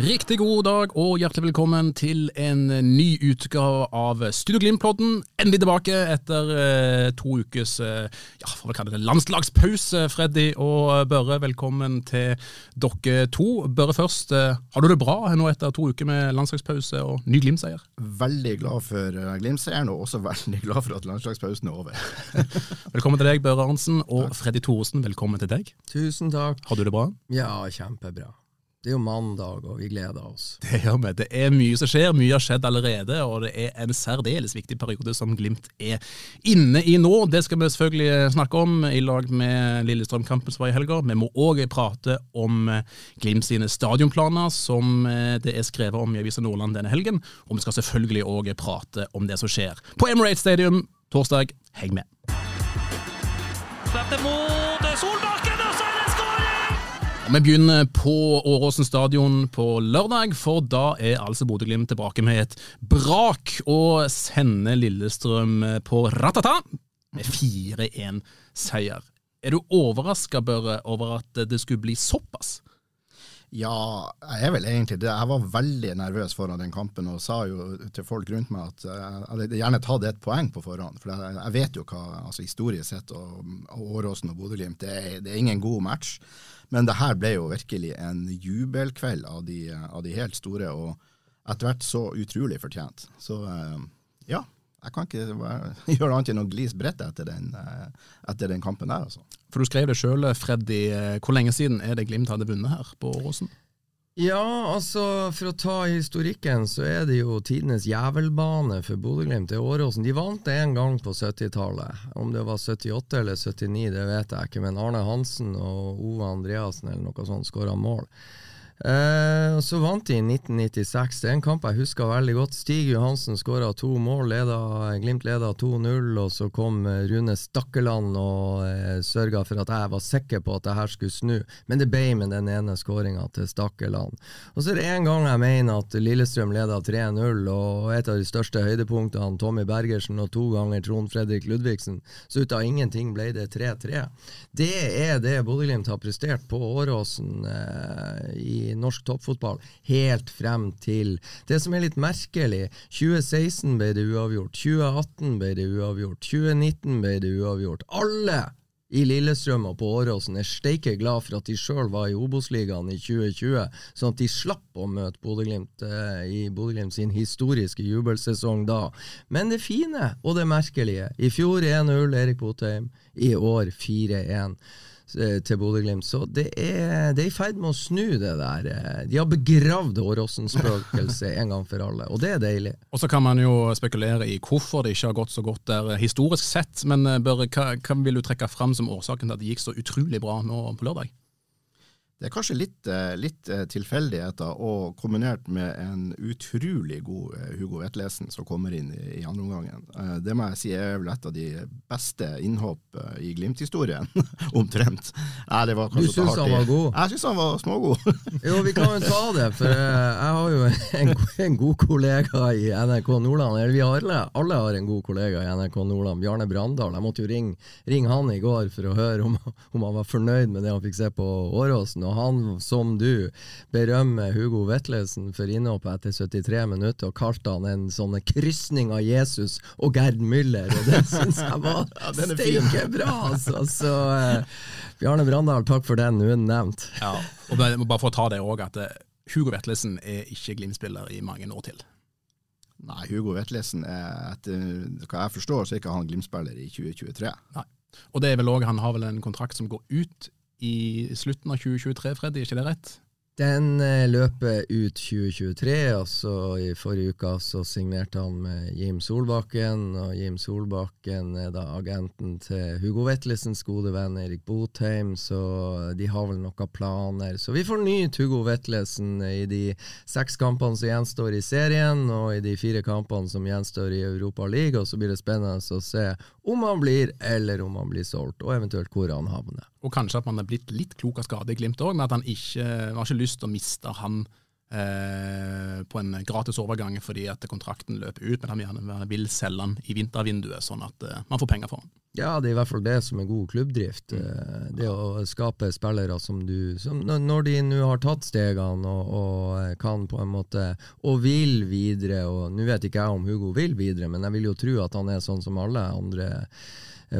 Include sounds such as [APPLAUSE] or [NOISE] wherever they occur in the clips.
Riktig god dag og hjertelig velkommen til en ny utgave av Studio Glimt-podden. Endelig tilbake etter eh, to ukes eh, ja, for å kalle det, landslagspause. Freddy og Børre, velkommen til dere to. Børre først, eh, har du det bra nå etter to uker med landslagspause og ny Glimt-seier? Veldig glad for uh, Glimt-seieren, og også veldig glad for at landslagspausen er over. [LAUGHS] Velkommen til deg, Børre Arntzen, og Freddy Thoresen, velkommen til deg. Tusen takk. Har du det bra? Ja, kjempebra. Det er jo mandag, og vi gleder oss. [LAUGHS] Det gjør vi. Det er mye som skjer, mye har skjedd allerede, og det er en særdeles viktig periode som Glimt er inne i nå. Det skal vi selvfølgelig snakke om i lag med Lillestrøm-kampen som var i helga. Vi må òg prate om Glimt sine stadionplaner, som det er skrevet om i Avisa Nordland denne helgen. Og vi skal selvfølgelig òg prate om det som skjer på Emirates Stadium torsdag. Heng med. Og Vi begynner på Åråsen stadion på lørdag, for da er altså Bodø-Glimt tilbake med et brak og sender Lillestrøm på ratata med 4-1-seier. Er du overraska, Børre, over at det skulle bli såpass? Ja, jeg er vel egentlig det. Jeg var veldig nervøs foran den kampen og sa jo til folk rundt meg at jeg hadde gjerne tatt et poeng på forhånd. For jeg, vet jo hva altså historisk sett og, Åråsen og Bodø-Glimt, det, det er ingen god match. Men det her ble jo virkelig en jubelkveld av de, av de helt store, og etter hvert så utrolig fortjent. Så eh, ja, jeg kan ikke [LAUGHS] gjøre annet enn å glise bredt etter, den, eh, etter den kampen der, altså. For du skrev det sjøl, Freddy. Hvor lenge siden er det Glimt hadde vunnet her på Åråsen? Ja, altså, for å ta historikken, så er det jo tidenes jævelbane for Bodø-Glimt. Det er Åråsen. De vant det en gang på 70-tallet. Om det var 78 eller 79, det vet jeg ikke, men Arne Hansen og Ove Andreassen eller noe sånt skåra mål. Eh, så vant de i 1996. Det er en kamp jeg husker veldig godt. Stig Johansen skåra to mål, leda, Glimt leda 2-0, og så kom eh, Rune Stakkeland og eh, sørga for at jeg var sikker på at det her skulle snu. Men det ble med den ene skåringa til Stakkeland. Og så er det en gang jeg mener at Lillestrøm leda 3-0, og et av de største høydepunktene, Tommy Bergersen og to ganger Trond Fredrik Ludvigsen. Så ut av ingenting ble det 3-3. Det er det Bodø-Glimt har prestert på Åråsen eh, i norsk toppfotball helt frem til Det som er litt merkelig, 2016 ble det uavgjort, 2018 ble det uavgjort, 2019 ble det uavgjort. Alle i Lillestrøm og på Åråsen er steike glad for at de sjøl var i Obos-ligaen i 2020, sånn at de slapp å møte Bodø-Glimt eh, i Bodø-Glimt sin historiske jubelsesong da. Men det fine og det merkelige I fjor 1-0 Erik Botheim, i år 4-1 eh, til Bodø-Glimt. Så det er, det i ferd med å snu det der. eh. De har begravd Åråsen-spøkelset en gang for alle, og det er deilig. Og så kan man jo spekulere i hvorfor det ikke har gått så godt der eh, historisk sett, men eh, Børre, hva, hva vil du trekke fram som årsaken til at det gikk så utrolig bra nå på lørdag? Det er kanskje litt, eh, litt eh, tilfeldigheter, og kombinert med en utrolig god eh, Hugo Vetlesen som kommer inn i, i andre omgangen. Eh, Det må jeg si er vel et av de beste innhopp i Glimt-historien, [LAUGHS] omtrent. Nei, det var Du kanskje syns han var god? Jeg syns han var smågod. [LAUGHS] Jo, vi kan jo ta det, for jeg har jo en, en god kollega i NRK Nordland. Eller vi alle, alle har en god kollega i NRK Nordland, Bjarne Brandal. Jeg måtte jo ringe, ringe han i går for å høre om, om han var fornøyd med det han fikk se på Åråsen. Og han, som du, berømmer Hugo Vetlesen for innhoppet etter 73 minutter, og kalte han en sånn krysning av Jesus og Gerd Müller, og det syns jeg [LAUGHS] var Ja, steike bra, altså. Så eh, Bjarne Brandal, takk for den, nå er den nevnt. Ja, og bare bare for å ta det òg, at eh, Hugo Vetlesen er ikke Glimt-spiller i mange år til. Nei, Hugo Vetlesen er etter hva jeg forstår, så er ikke han Glimt-spiller i 2023. Nei. Og det er vel også, han har vel en kontrakt som går ut i slutten av 2023, Freddy, er ikke det rett? Den eh, løper ut 2023, og så i forrige uke så signerte han med Jim Solbakken, og Jim Solbakken er da agenten til Hugo Vetlesens gode venn Erik Botheim, så de har vel noen planer. Så vi fornyet Hugo Vetlesen i de seks kampene som gjenstår i serien, og i de fire kampene som gjenstår i Europa League, og så blir det spennende å se om han blir, eller om han blir solgt, og eventuelt hvor han havner. Og kanskje at man er blitt litt klok av skade i Glimt òg, med at han ikke har ikke lyst til og mister han eh, på en gratis overgang fordi at kontrakten løper ut, men han gjerne vil selge han i vintervinduet, sånn at eh, man får penger for han. Ja, det er i hvert fall det som er god klubbdrift. Mm. Det å skape spillere som du som når- de nå har tatt stegene og, og eh, kan på en måte Og vil videre, og nå vet ikke jeg om Hugo vil videre, men jeg vil jo tro at han er sånn som alle andre eh,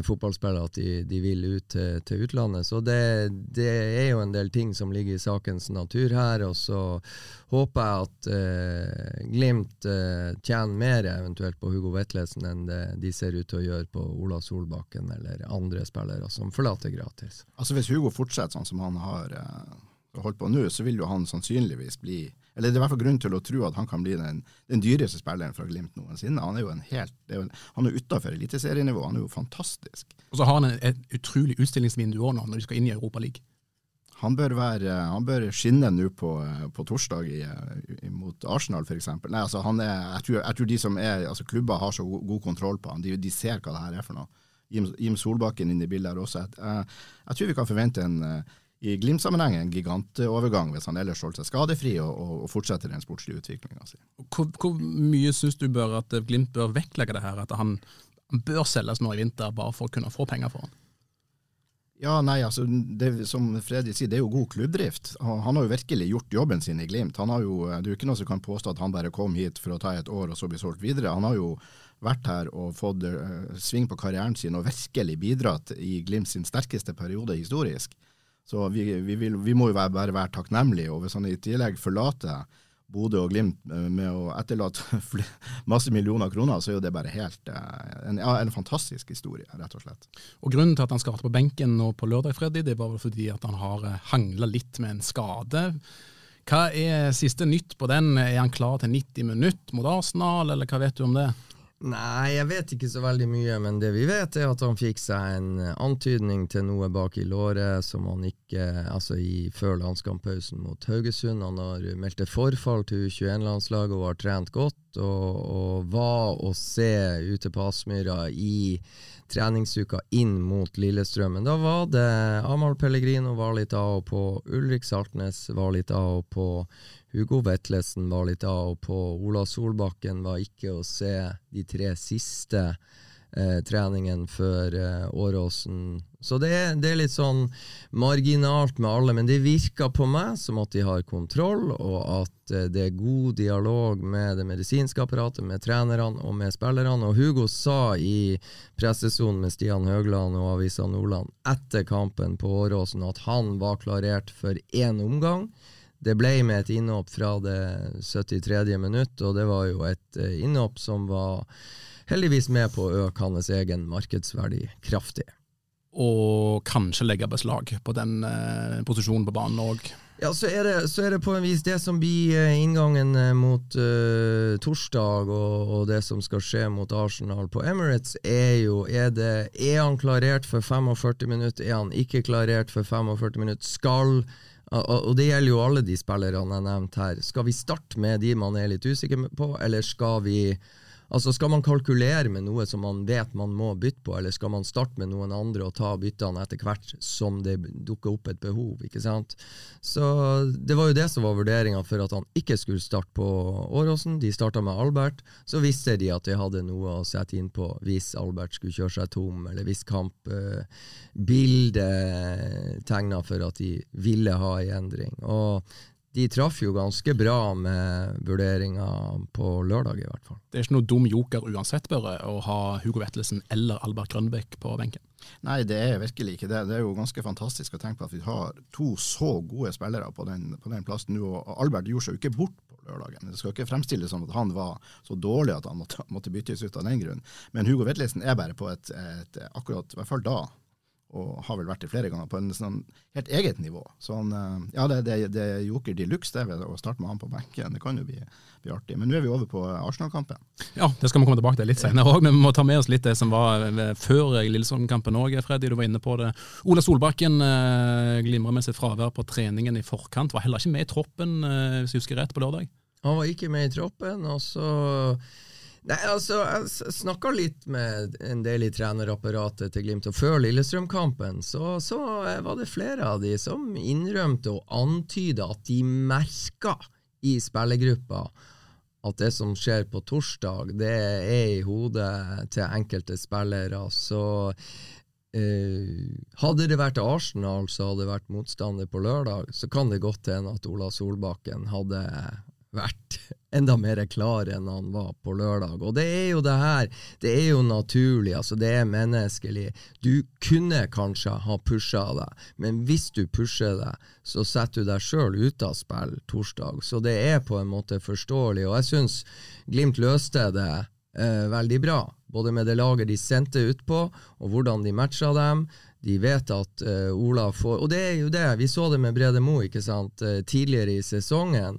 fotballspillere, at de, de vil ut til, til utlandet. Så det, det er jo en del ting som ligger i sakens natur her, og så håper jeg at eh, Glimt eh, tjener mer eventuelt på Hugo Vetlesen enn det de ser ut til å gjøre på Ola Solbakken eller andre spillere som forlater gratis. Altså Hvis Hugo fortsetter sånn som han har eh, holdt på nå, så vil jo han sannsynligvis bli Eller det er i hvert fall grunn til å tro at han kan bli den, den dyreste spilleren fra Glimt noensinne. Han er jo en helt, er jo, han er utafor eliteserienivå, han er jo fantastisk. Og så har han et, utrolig utstillingsvindu òg nå, når de skal inn i Europa League. Han bør, være, han bør skinne nå på, på torsdag i, mot Arsenal f.eks. Altså han er, jeg, tror, jeg tror de som er, altså klubber har så god, god kontroll på han, de, de ser hva det her er for noe. Jim, Jim Solbakken inne i bildet her også. Jeg, jeg, jeg tror vi kan forvente en eh, i Glimt-sammenheng en gigantovergang hvis han ellers holdt seg skadefri og, og, fortsetter den sportslige utviklinga si. Hvor, hvor mye syns du bør at Glimt bør vektlegge det her, at han bør selges nå i vinter bare for å kunne få penger for han? Ja, nei, altså, det, Som Fredrik sier, det er jo god klubbdrift. Han, han, har jo virkelig gjort jobben sin i Glimt. Han har jo, Det er jo ikke noe som kan påstå at han bare kom hit for å ta et år og så bli solgt videre. Han har jo vært her og fått uh, sving på karrieren sin og virkelig bidratt i Glimt sin sterkeste periode historisk. Så vi, vi, vil, vi må jo være, bare være takknemlige. Og hvis han i tillegg forlater Bodø og Glimt med å etterlate [LAUGHS] masse millioner kroner, så er jo det bare helt en, ja, en fantastisk historie, rett og slett. Og Grunnen til at han starter på benken nå på lørdag, Freddy, det var vel fordi at han har hangla litt med en skade. Hva er siste nytt på den? Er han klar til 90 minutter mot Arsenal, eller hva vet du om det? Nei, jeg vet ikke så veldig mye, men det vi vet er at han fikk seg en antydning til noe bak i låret som han ikke Altså i før landskamppausen mot Haugesund. Han har meldt forfall til U21-landslaget og har trent godt, og, og var å se ute på Aspmyra i treningsuka inn mot Lillestrøm. Men da var det Amahl Pellegrino var litt av og på, Ulrik Saltnes var litt av og på. Hugo Vetlesen var litt av og på. Ola Solbakken var ikke å se de tre siste eh, treningene før eh, Åråsen. Så det er, det er, litt sånn marginalt med alle, men det virker på meg som at de har kontroll, og at eh, det er god dialog med det medisinske apparatet, med trenerne og med spillerne. Og Hugo sa i pressesonen med Stian Høgland og Avisa Nordland etter kampen på Åråsen at han var klarert for én omgang. Det ble med et innhopp fra det 73. minutt, og det var jo et innhopp som var heldigvis med på å øke hans egen markedsverdi kraftig. Og kanskje legge beslag på den eh, posisjonen på banen òg. Ja, så er, det, så er, det, på en vis det som blir inngangen mot uh, torsdag, og, og, det som skal skje mot Arsenal på Emirates, er jo er, det, er han klarert for 45 minutter, er han ikke klarert for 45 minutter? Skal og det gjelder jo alle de spillerne jeg nevnte her. Skal vi starte med de man er litt usikker på, eller skal vi Altså Skal man kalkulere med noe som man vet man må bytte på, eller skal man starte med noen andre og ta byttene etter hvert som det dukker opp et behov? ikke sant? Så Det var jo det som var vurderinga for at han ikke skulle starte på Åråsen. De starta med Albert. Så visste de at de hadde noe å sette inn på hvis Albert skulle kjøre seg tom, eller hvis kampbildet eh, tegna for at de ville ha en endring. Og de traff jo ganske bra med vurderinga på lørdag, i hvert fall. Det er ikke noe dum joker uansett, bare, å ha Hugo Vettelsen eller Albert Grønbæk på benken? Nei, det er virkelig ikke det. Det er jo ganske fantastisk å tenke på at vi har to så gode spillere på den, på den plassen nå. og Albert gjorde seg jo ikke bort på lørdagen. Det skal ikke fremstilles som at han var så dårlig at han måtte, måtte byttes ut av den grunn. Men Hugo Vettelsen er bare på et, et akkurat, i hvert fall da, og har vel vært det flere ganger, på en sånn helt eget nivå. Så han, eh, ja, det, det, det er joker de luxe det ved å starte med han på benken. Det kan jo bli, bli artig. Men nå er vi over på Arsenal-kampen. Ja, det skal vi komme tilbake til litt senere òg, men vi må ta med oss litt det som var før Lillesand-kampen òg. Freddy, du var inne på det. Ola Solbakken glimrer med sitt fravær på treningen i forkant. Var heller ikke med i troppen, eh, hvis jeg husker rett, på lørdag? Han var ikke med i troppen, og så Nei, altså, Jeg snakka litt med en del i trenerapparatet til Glimt, og før Lillestrøm-kampen så, så, var det flere av de som innrømte og antyda at de merka i spillergruppa at det som skjer på torsdag, det er i hodet til enkelte spillere. Så eh, hadde det vært Arsenal som hadde det vært motstander på lørdag, så kan det godt hende at Ola Solbakken hadde vært [LAUGHS] enda mer klar enn han var på lørdag. Og det er jo det her, det er jo naturlig, altså det er menneskelig. Du kunne kanskje ha pusha deg, men hvis du pusher deg, så setter du deg sjøl ut av spill torsdag. Så det er på en måte forståelig, og jeg syns Glimt løste det eh, veldig bra. Både med det laget de sendte utpå, og hvordan de matcha dem. De vet at uh, Ola får Og det er jo det, vi så det med Brede Mo ikke sant, uh, tidligere i sesongen.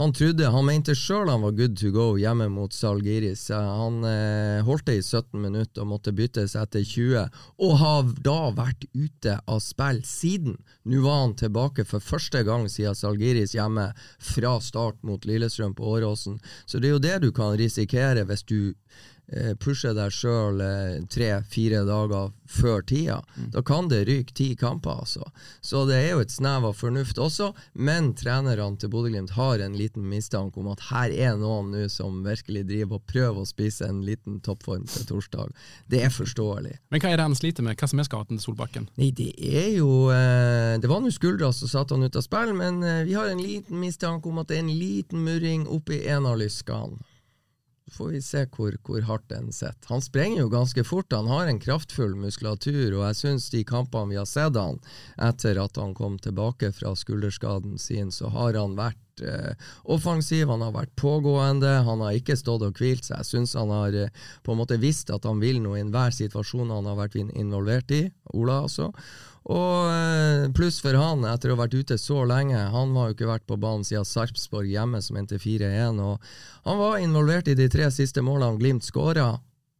Han trodde, han mente sjøl han var good to go hjemme mot Salgiris. Han han holdt det i 17 minutter og måtte byttes etter 20, og har da vært ute av spill siden. Nå var han tilbake for første gang siden Salgiris hjemme, fra start mot Lillestrøm på Åråsen. Så det er jo det du kan risikere hvis du Eh, pushe deg sjøl eh, tre-fire dager før tida. Mm. Da kan det ryke ti kamper, altså. Så det er jo et snev av fornuft også, men trenerne til Bodø-Glimt har en liten mistanke om at her er noen nå som virkelig driver og prøver å spise en liten toppform til torsdag. Det er forståelig. Men hva er det han sliter med? Hva som er skaden til Solbakken? Nei, det er jo eh, Det var nå skuldra som satte han ut av spill, men vi har en liten mistanke om at det er en liten murring oppi en av lyskene får vi se hvor, hvor hardt den sitter. Han sprenger jo ganske fort, han har en kraftfull muskulatur, og jeg syns de kampene vi har sett han etter at han kom tilbake fra skulderskaden sin, så har han vært eh, offensiv, han har vært pågående, han har ikke stått og hvilt seg. Jeg syns han har eh, på en måte visst at han vil noe i enhver situasjon han har vært involvert i, Ola altså. Og eh, pluss for han, etter å ha vært ute så lenge. Han har jo ikke vært på banen siden Sarpsborg hjemme, som endte 4-1. og Han var involvert i de tre siste målene Glimt skåra.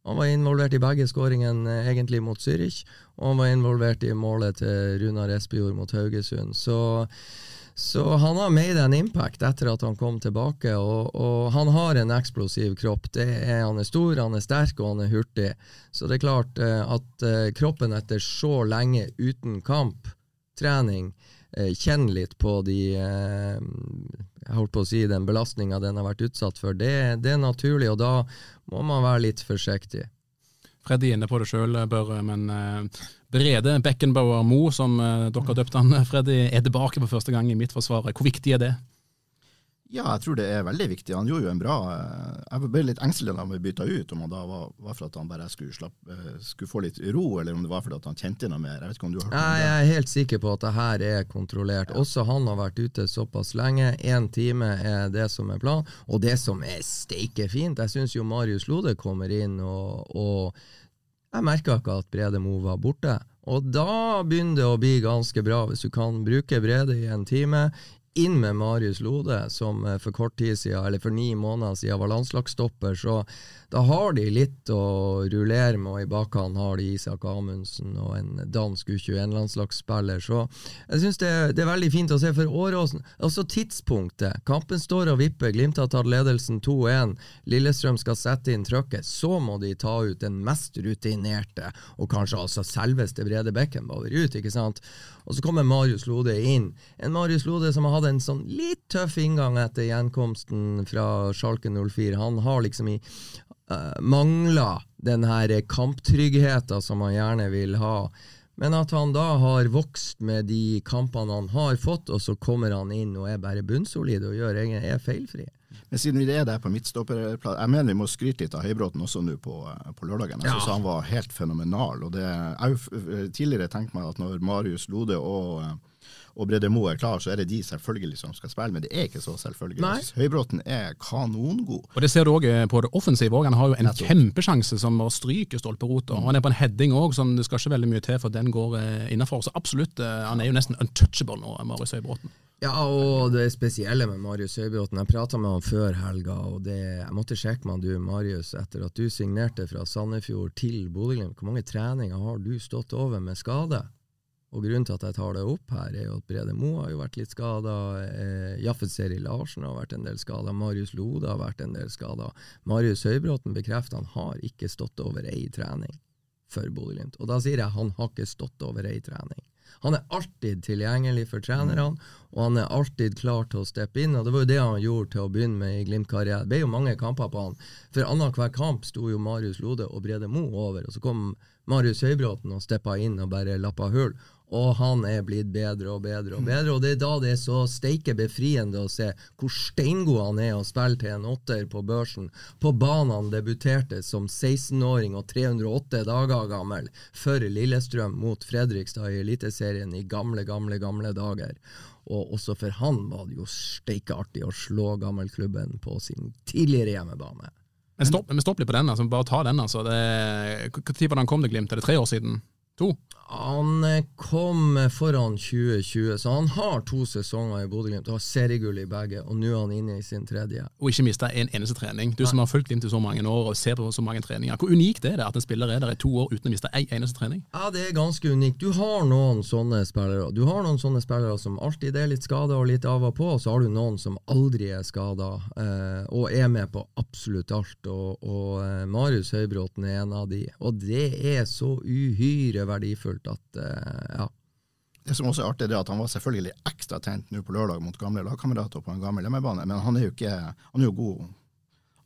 Han var involvert i begge skåringene eh, egentlig mot Zürich, og han var involvert i målet til Runar Espejord mot Haugesund. Så så han har made an impact etter at han kom tilbake, og, og han har en eksplosiv kropp. Er, han er stor, han er sterk og han er hurtig. Så det er klart eh, at eh, kroppen etter så lenge uten kamptrening eh, kjenner litt på de jeg holdt på å si, den belastninga den har vært utsatt for. Det, det er naturlig, og da må man være litt forsiktig. Freddy er inne på det sjøl, Børre, men uh, Brede Beckenbauer Mo, som uh, dere har døpt han, Freddy, er tilbake for første gang i Midtforsvaret. Hvor viktig er det? Ja, jeg tror det er veldig viktig. Han gjorde jo en bra eh, Jeg ble litt engstelig da han ble bytta ut, om han da var, var for at han bare skulle, slapp, skulle, få litt ro, eller om det var fordi han kjente noe mer. Jeg vet ikke om du har hørt om det? Jeg er helt sikker på at det her er kontrollert. Ja. Også han har vært ute såpass lenge. Én time er det som er planen. Og det som er steike fint, jeg syns jo Marius Lode kommer inn og, og jeg merka ikke at Brede Mo var borte. Og da begynner det å bli ganske bra, hvis du kan bruke Brede i en time inn med Marius Lode, som eh, for kort tid siden, eller for ni måneder siden var landslagsstopper, så da har de litt å rullere med, og i bakhånd har de Isak Amundsen og en dansk U21-landslagsspiller. Så jeg syns det, det, er veldig fint å se for Åråsen. Altså tidspunktet. Kampen står og vipper. Glimt har tatt ledelsen 2-1. Lillestrøm skal sette inn trøkket. Så må de ta ut den mest rutinerte, og kanskje altså selveste Brede Beckenbauer ut, ikke sant? Og så kommer Marius Lode inn. En Marius Lode som har hatt en sånn litt tøff inngang etter gjenkomsten fra Schalke 04. Han har liksom i uh, mangla den her kamptryggheten som han gjerne vil ha. Men at han da har vokst med de kampene han har fått, og så kommer han inn og er bare bunnsolid og gjør er feilfri. Men siden vi er der på midtstopperplass, jeg mener vi må skryte litt av Høybråten også nå på, eh, på lørdagen. Jeg syns ja. Han var helt fenomenal. og det, Jeg tidligere tenkte meg at når Marius Lode og og Brede Moe er klar, så er det de selvfølgelig som skal spille, men det er ikke så selvfølgelig. Nei. Høybråten er kanongod. Og Det ser du òg på det offensive. også. Han har jo en Nettopp. kjempesjanse som bare stryker stolperota. Mm. Han er på en heading òg, som det skal ikke veldig mye til for den går eh, innafor. Så absolutt, eh, han er jo nesten untouchable nå, Marius Høybråten. Ja, og det spesielle med Marius Høybråten Jeg prata med han før helga, og det, jeg måtte sjekke med han, du Marius, etter at du signerte fra Sandefjord til Bodø-Glimt. Hvor mange treninger har du stått over med skade? Og Grunnen til at jeg tar det opp her, er jo at Brede Moe har jo vært litt skada. Eh, Jaffet Seri Larsen har vært en del skada. Marius Lode har vært en del skada. Marius Høybråten bekrefter han har ikke stått over ei trening for Bodø-Glimt. Og da sier jeg han har ikke stått over ei trening. Han er alltid tilgjengelig for trenerne, og han er alltid klar til å steppe inn. og Det var jo det han gjorde til å begynne med i Glimt-karrieren. Det ble jo mange kamper på han. For annenhver kamp sto jo Marius Lode og Brede Mo over, og så kom Marius Høybråten og steppa inn og bare lappa hull. Og han er blitt bedre og bedre og bedre, og det er da det er så steike befriende å se hvor steingod han er å spille til en åtter på børsen. På banen han debuterte som 16-åring og 308 dager gammel for Lillestrøm mot Fredrikstad i Eliteserien i gamle, gamle, gamle dager. Og også for han var det jo steikeartig å slå gammelklubben på sin tidligere hjemmebane. Men stopp, men stopp litt på den. altså, Bare ta den. altså. Var det han kom til Glimt? Er det tre år siden? To? Han eh, kom foran 2020, så han har to sesonger i Bodø-Glimt har seriegull i begge, og nå er han inne i sin tredje. Og ikke mista en eneste trening. Du som har fulgt Glimt i så mange år og ser på så mange treninger. Hvor unikt er det at en spiller er der i to år uten å miste ei eneste trening? Ja, det er ganske unikt. Du har noen sånne spillere. Du har noen sånne spillere som alltid er litt skada og litt av og på, og så har du noen som aldri er skada eh, og er med på absolutt alt. Og, og eh, Marius Høybråten er en av de. Og det er så uhyre verdifullt at eh, ja. Det som også er artig, det er at han var selvfølgelig ekstra tent nå på lørdag mot gamle lagkamerater på en gammel hjemmebane, men han er jo ikke Han er jo god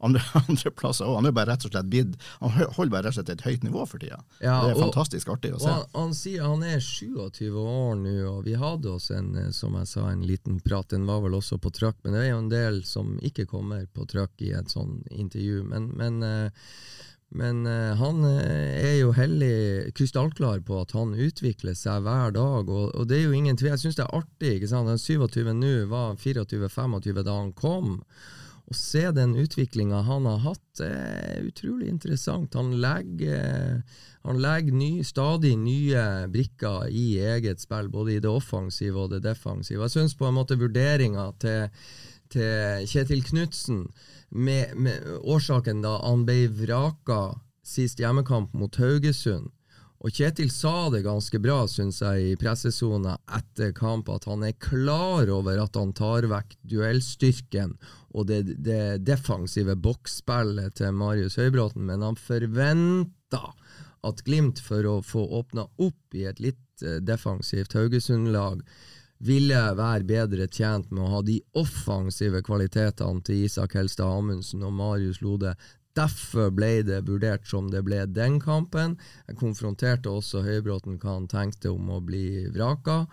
andre, [LAUGHS] andre plasser òg. Han er bare rett og slett bidd Han holder bare rett og slett et høyt nivå for tida. Ja, det er og- fantastisk artig å se. han, han sier han er 27 år nå, og vi hadde oss en, eh, som jeg sa, en liten prat. Den var vel også på trøkk, men det er jo en del som ikke kommer på trøkk i et sånt intervju. Men, men, eh, men uh, han eh, er jo hellig krystallklar på at han utvikler seg hver dag, og, og det er jo ingen tvil. Jeg syns det er artig. ikke sant? Den 27 nå var 24-25 da han kom. Å se den utviklinga han har hatt, er utrolig interessant. Han legger, han legger ny, stadig nye brikker i eget spill, både i det offensive og det defensive. Jeg syns på en måte vurderinga til, til Kjetil Knutsen, med, med årsaken da han ble vraka sist hjemmekamp mot Haugesund, og Kjetil sa det ganske bra, syns jeg, i pressesona etter kamp, at han er klar over at han tar vekk duellstyrken og det, det defensive boksspillet til Marius Høybråten, men han forventa at Glimt, for å få åpna opp i et litt eh, defensivt Haugesund-lag, ville være bedre tjent med å ha de offensive kvalitetene til Isak Helstad Amundsen og Marius Lode. Derfor ble det vurdert som det ble den kampen. Jeg konfronterte også Høybråten hva han tenkte om å bli vraka.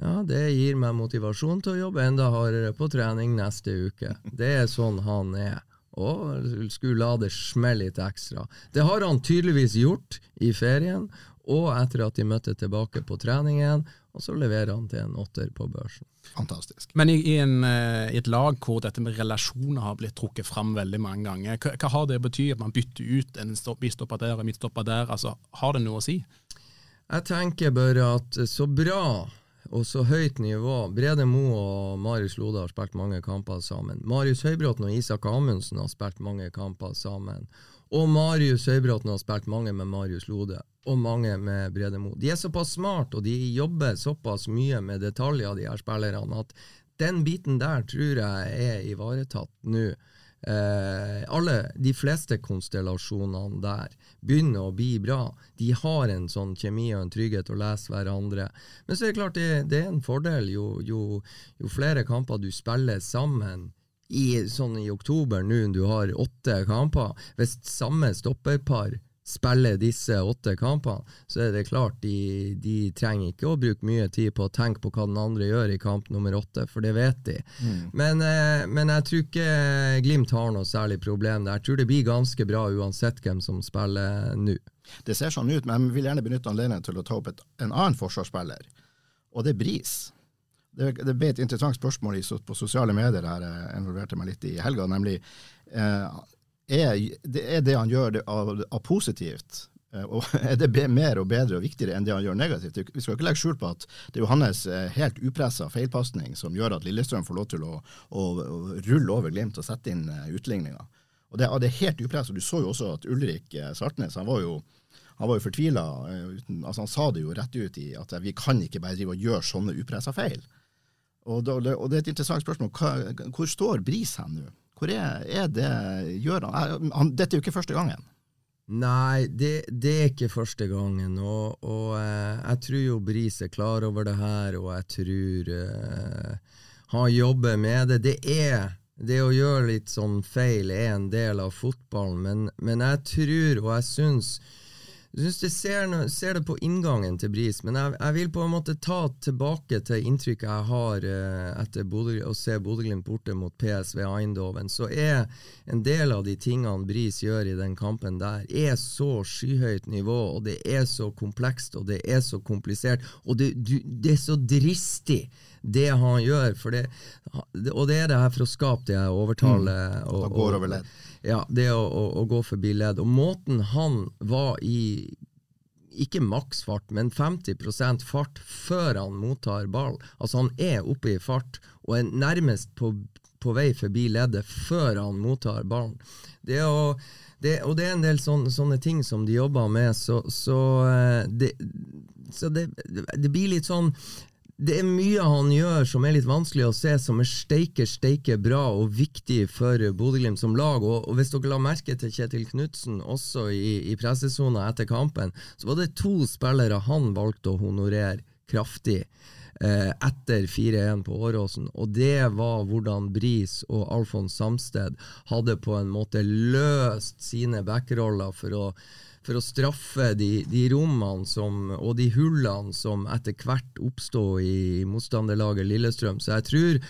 Ja, Det gir meg motivasjon til å jobbe enda hardere på trening neste uke. Det er sånn han er. Og skulle la det smelle litt ekstra. Det har han tydeligvis gjort i ferien, og etter at de møtte tilbake på treningen, og så leverer han til en åtter på børsen. Fantastisk. Men i, i, en, eh, i et lag hvor dette med relasjoner har blitt trukket fram veldig mange ganger, hva, hva har det å bety at man bytter ut en stopp, bistopper der og midtstopper der? Altså, Har det noe å si? Jeg tenker bare at så bra og så høyt nivå Brede Moe og Marius Lode har spilt mange kamper sammen. Marius Høybråten og Isak Amundsen har spilt mange kamper sammen. Og Marius Høybråten har spilt mange med Marius Lode, og mange med Brede Moe. De er såpass smart, og de jobber såpass mye med detaljer, de her spillerne, at den biten der tror jeg er ivaretatt nå. Eh, alle, De fleste konstellasjonene der begynner å bli bra. De har en sånn kjemi og en trygghet å lese hverandre. Men så er det klart det, det er en fordel jo, jo, jo flere kamper du spiller sammen i, sånn i oktober nå, du har åtte kamper. Hvis samme stopperpar spiller disse åtte kampene, så er det klart de, de trenger ikke å bruke mye tid på å tenke på hva den andre gjør i kamp nummer åtte, for det vet de. Men, eh, men jeg tror ikke Glimt har noe særlig problem der. Jeg tror det blir ganske bra uansett hvem som spiller nå. Det ser sånn ut, men jeg vil gjerne benytte anledningen til å ta opp et, en annen forsvarsspiller, og det er Bris. det, det ble et interessant spørsmål på sosiale medier der jeg involverte meg litt i helga, nemlig eh, er, det, er det han gjør det av, av positivt, eh, og [LAUGHS] er det mer og bedre og viktigere enn det han gjør negativt? Vi skal ikke legge skjul på at det er jo hans eh, helt upressa feilpasning som gjør at Lillestrøm får lov til å, å, å rulle over Glimt og sette inn uh, utligninga. Og det, det er helt upressa. Du så jo også at Ulrik eh, Sartnes han var jo han jo fortvila. Altså han sa det jo rett ut i at eh, vi kan ikke bare drive og gjøre sånne upressa feil. Og, da, og det er et interessant spørsmål. Hva, hvor står Bris hen nå? Hvor er, er det gjør han? Han? Dette er jo ikke første gangen. Nei, det, det er ikke første gangen, og, og eh, jeg tror jo Bris er klar over det her, og jeg tror eh, han jobber med det. Det er det å gjøre litt sånn feil er en del av fotballen, men, men jeg tror, og jeg syns jeg synes det ser, ser det på inngangen til Bris, men jeg, jeg vil på en måte ta tilbake til inntrykket jeg har eh, etter Bodø, å se Bodø-Glimt borte mot PSV Eindhoven. Så er en del av de tingene Bris gjør i den kampen der, er så skyhøyt nivå, og det er så komplekst, og det er så komplisert, og det, du, det er så dristig det han gjør. Det, og det er det her for å skape det mm, og- og, og-. Ja, det å, å, å gå forbi ledd. Og måten han var i ikke maksfart, men 50% fart før han mottar ball. Altså Han er oppe i fart og er nærmest på, på vei forbi leddet før han mottar ballen. Det å, det, og det er en del sånne, sånne ting som de jobber med, så, så, eh, det, så det, det blir litt sånn det er mye han gjør som er litt vanskelig å se, som er steike, steike bra og viktig for Bodø-Glimt som lag. Og, og hvis dere la merke til Kjetil Knutsen også i, i pressesona etter kampen, så var det to spillere han valgte å honorere kraftig eh, etter 4-1 på Åråsen. Og det var hvordan Bris og Alfons Samsted hadde på en måte løst sine backroller for å for å straffe de, de rommene som, og de hullene som etter hvert oppstod i motstanderlaget Lillestrøm. Så jeg tror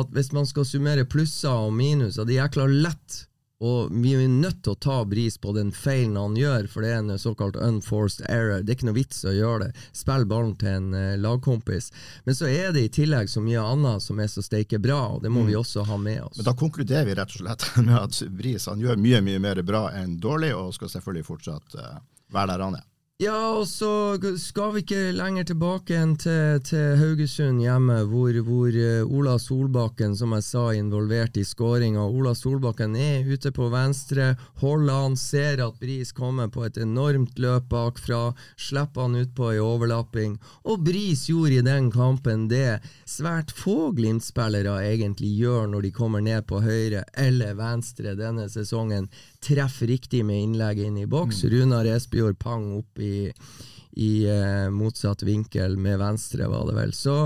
at hvis man skal summere plusser og minuser, de jækla lett og vi er nødt til å ta Bris på den feilen han gjør, for det er en såkalt unforced error. Det er ikke noe vits å gjøre det. Spill ballen til en eh, lagkompis. Men så er det i tillegg så mye annet som er så steike bra, og det må vi også ha med oss. Men da konkluderer vi rett og slett [LAUGHS] med at Bris han gjør mye mye mer bra enn dårlig, og skal selvfølgelig fortsatt eh, være der han er. Ja, og så skal vi ikke lenger tilbake enn til, til Haugesund hjemme, hvor, hvor eh, Ola Solbakken, som jeg sa, er involvert i skåringa. Ola Solbakken er ute på venstre, holder han, ser at Bris kommer på et enormt løp bakfra, slipper han utpå i overlapping. Og Bris gjorde i den kampen det svært få Glimt-spillere egentlig gjør når de kommer ned på høyre eller venstre denne sesongen. Treffer riktig med innlegget inn i boks. Runar Espejord pang opp i, i eh, motsatt vinkel med venstre, var det vel. Så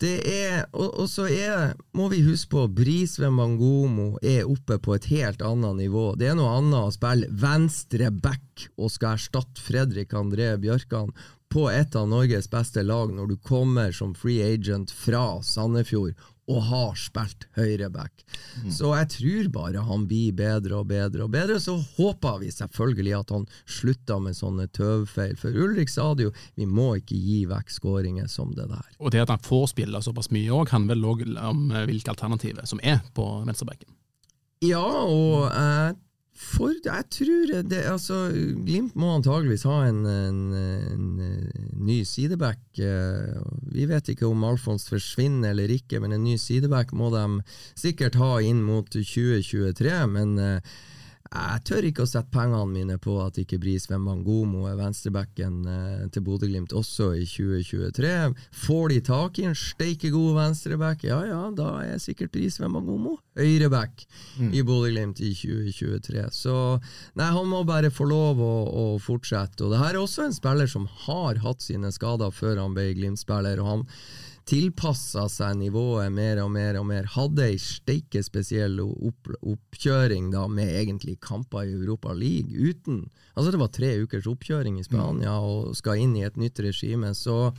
det er, og, og så er, må vi huske på, Brisveen Bangomo er oppe på et helt annet nivå. Det er noe annet å spille venstre back og skal erstatte Fredrik André Bjørkan på et av Norges beste lag når du kommer som free agent fra Sandefjord og har spilt høyreback. Så jeg tror bare han blir bedre og bedre og bedre. Så håper vi selvfølgelig at han slutter med sånne tøvfeil. For Ulrik sa det jo, vi må ikke gi vekk skåringer som det der. Og det at han får spille såpass mye òg, handler vel òg om eh, hvilke alternativer som er på venstrebacken? Ja, og jeg, for, jeg tror det altså, Glimt må antageligvis ha en, en, en, ny sideback. eh, Vi vet ikke om Alfons forsvinner eller ikke, men en ny sideback må de sikkert ha inn mot 2023. Men eh, jeg tør ikke å sette pengene mine på at ikke Bris Wembangomo er venstrebacken eh, til Bodø-Glimt også i 2023. Får de tak i en steike god venstreback, ja ja, da er sikkert Bris Wembangomo høyreback i Bodø-Glimt i 2023. Så nei, han må bare få lov å, å fortsette. Og det her er også en spiller som har hatt sine skader før han ble Glimt-spiller. og han tilpassa seg nivået mer og mer og mer. Hadde ei steike spesiell opp, oppkjøring da med egentlig kamper i Europa League uten Altså det var tre ukers oppkjøring i Spania og skal inn i et nytt regime, så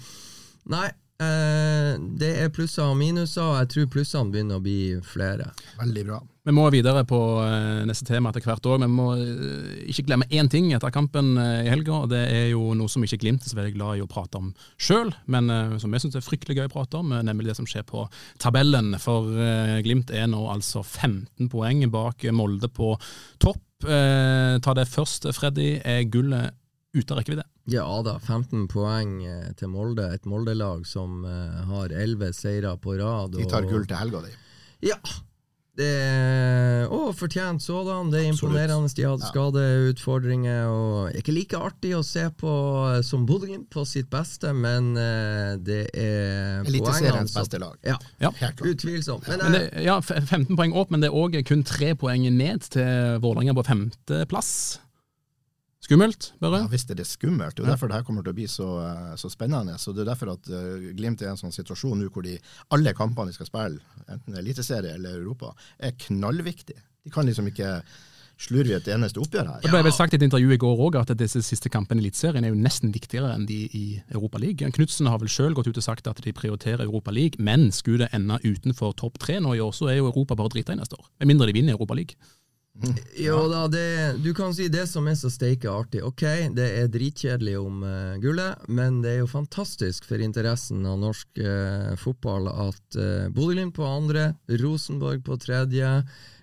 Nei, Eh, det er plusser og minuser, og jeg tror plussene begynner å bli flere. Veldig bra. Vi må videre på eh, neste tema etter hvert òg. Vi må eh, ikke glemme én ting etter kampen i helga. og Det er jo noe som ikke Glimt er så veldig glad i å prate om sjøl, men som jeg syns er fryktelig gøy å prate om, nemlig det som skjer på tabellen. For Glimt er nå altså 15 poeng bak Molde på topp. Eh, ta det først, Freddy. Er gullet ute av rekkevidde? Ja da, 15 poeng eh, til Molde. Et Molde-lag som eh, har 11 seire på rad. De tar gull til helga, de. Ja. Det er, og fortjent sådan. Det er imponerende. De hadde skadeutfordringer. Og ikke like artig å se på eh, som Bodø-Glimt på sitt beste, men det er Eliteseriens beste lag. Ja, Ja. Utvilsomt. Men, Men det, ja, 15 poeng opp, men det er òg kun 3 poeng ned til Vålerenga på femteplass. Skummelt, bare? Ja, visst er det skummelt. Det er derfor det her kommer til å bli så, eh, så spennende. Så Det er derfor at eh, Glimt er i en sånn situasjon nå hvor de, alle kampene de skal spille, enten er Eliteserie eller Europa, er knallviktige. De kan liksom ikke slurve i et eneste oppgjør her. Det ble vel sagt i et intervju i går òg at disse siste kampene i Eliteserien er jo nesten viktigere enn de i Europa League. Knutsen har vel sjøl gått ut og sagt at de prioriterer Europa League, men skulle det ende utenfor topp tre nå i år, så er jo Europa bare drita i neste år. Med mindre de vinner Europa League. Jo da, det, du kan si det som er så steike artig. Ok, det er dritkjedelig om uh, gullet, men det er jo fantastisk for interessen av norsk uh, fotball at uh, Bodø-Glimt på andre, Rosenborg på tredje,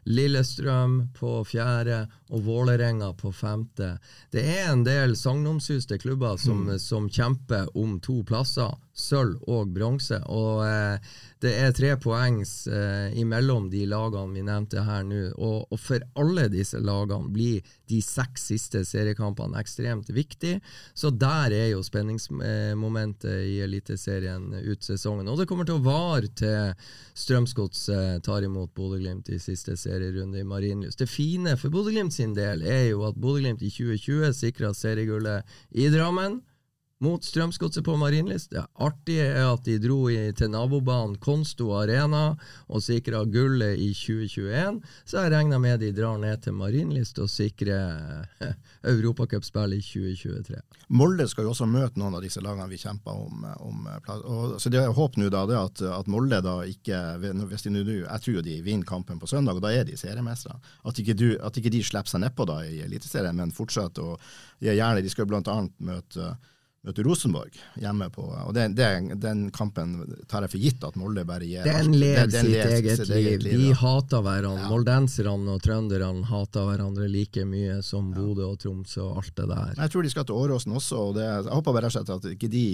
Lillestrøm på fjerde og Vålerenga på femte. Det er en del sagnomsuste klubber som, som kjemper om to plasser, sølv og bronse. Og eh, det er tre poengs eh, imellom de lagene vi nevnte her nå. Og, og for alle disse lagene blir de seks siste seriekampene ekstremt viktig. Så der er jo spenningsmomentet i Eliteserien ut sesongen. Og det kommer til å vare til Strømsgods eh, tar imot Bodø-Glimt i siste serierunde i Marienlyst. Det fine for Bodø-Glimt sin del er jo at Bodø-Glimt i 2020 sikra seriegullet i Drammen mot Strømsgodset på Marienlyst. Det artige er at de dro i, til nabobanen Konsto Arena og sikra gullet i 2021, så jeg regner med de drar ned til Marienlyst og sikrer eh, [LAUGHS] europacupspill i 2023. Molde skal jo også møte noen av disse lagene vi kjemper om. om. Og, så det er håp nå da, det at, at Molde da ikke hvis de nå, Jeg tror jo de vinner kampen på søndag, og da er de seriemestere. At at ikke de slipper seg nedpå da i Eliteserien, men fortsetter å er gjerne De skal annet møte møte Rosenborg hjemme på og den, den, den kampen tar jeg for gitt at Molde bare gir. Den lever sitt eget sitt liv. liv, De hater hverandre. Moldenserne og trønderne hater hverandre like mye som Bodø og Troms og alt det der. Jeg tror de skal til Åråsen også, og det, jeg håper bare slett at ikke de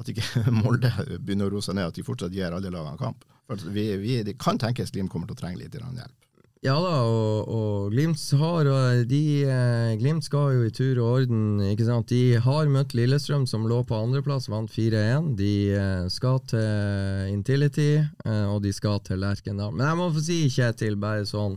at ikke [LAUGHS] Molde begynner å roe seg ned, at de fortsatt gir alle lagene kamp. For vi, vi, Det kan tenkes Glimt kommer til å trenge litt hjelp. Ja da, og, og Glimt har og de, eh, Glimt skal jo i tur og orden. ikke sant? De har møtt Lillestrøm, som lå på andreplass, vant 4-1. De eh, skal til Intility, eh, og de skal til Lerkendal. Men jeg må få si, Kjetil, bare sånn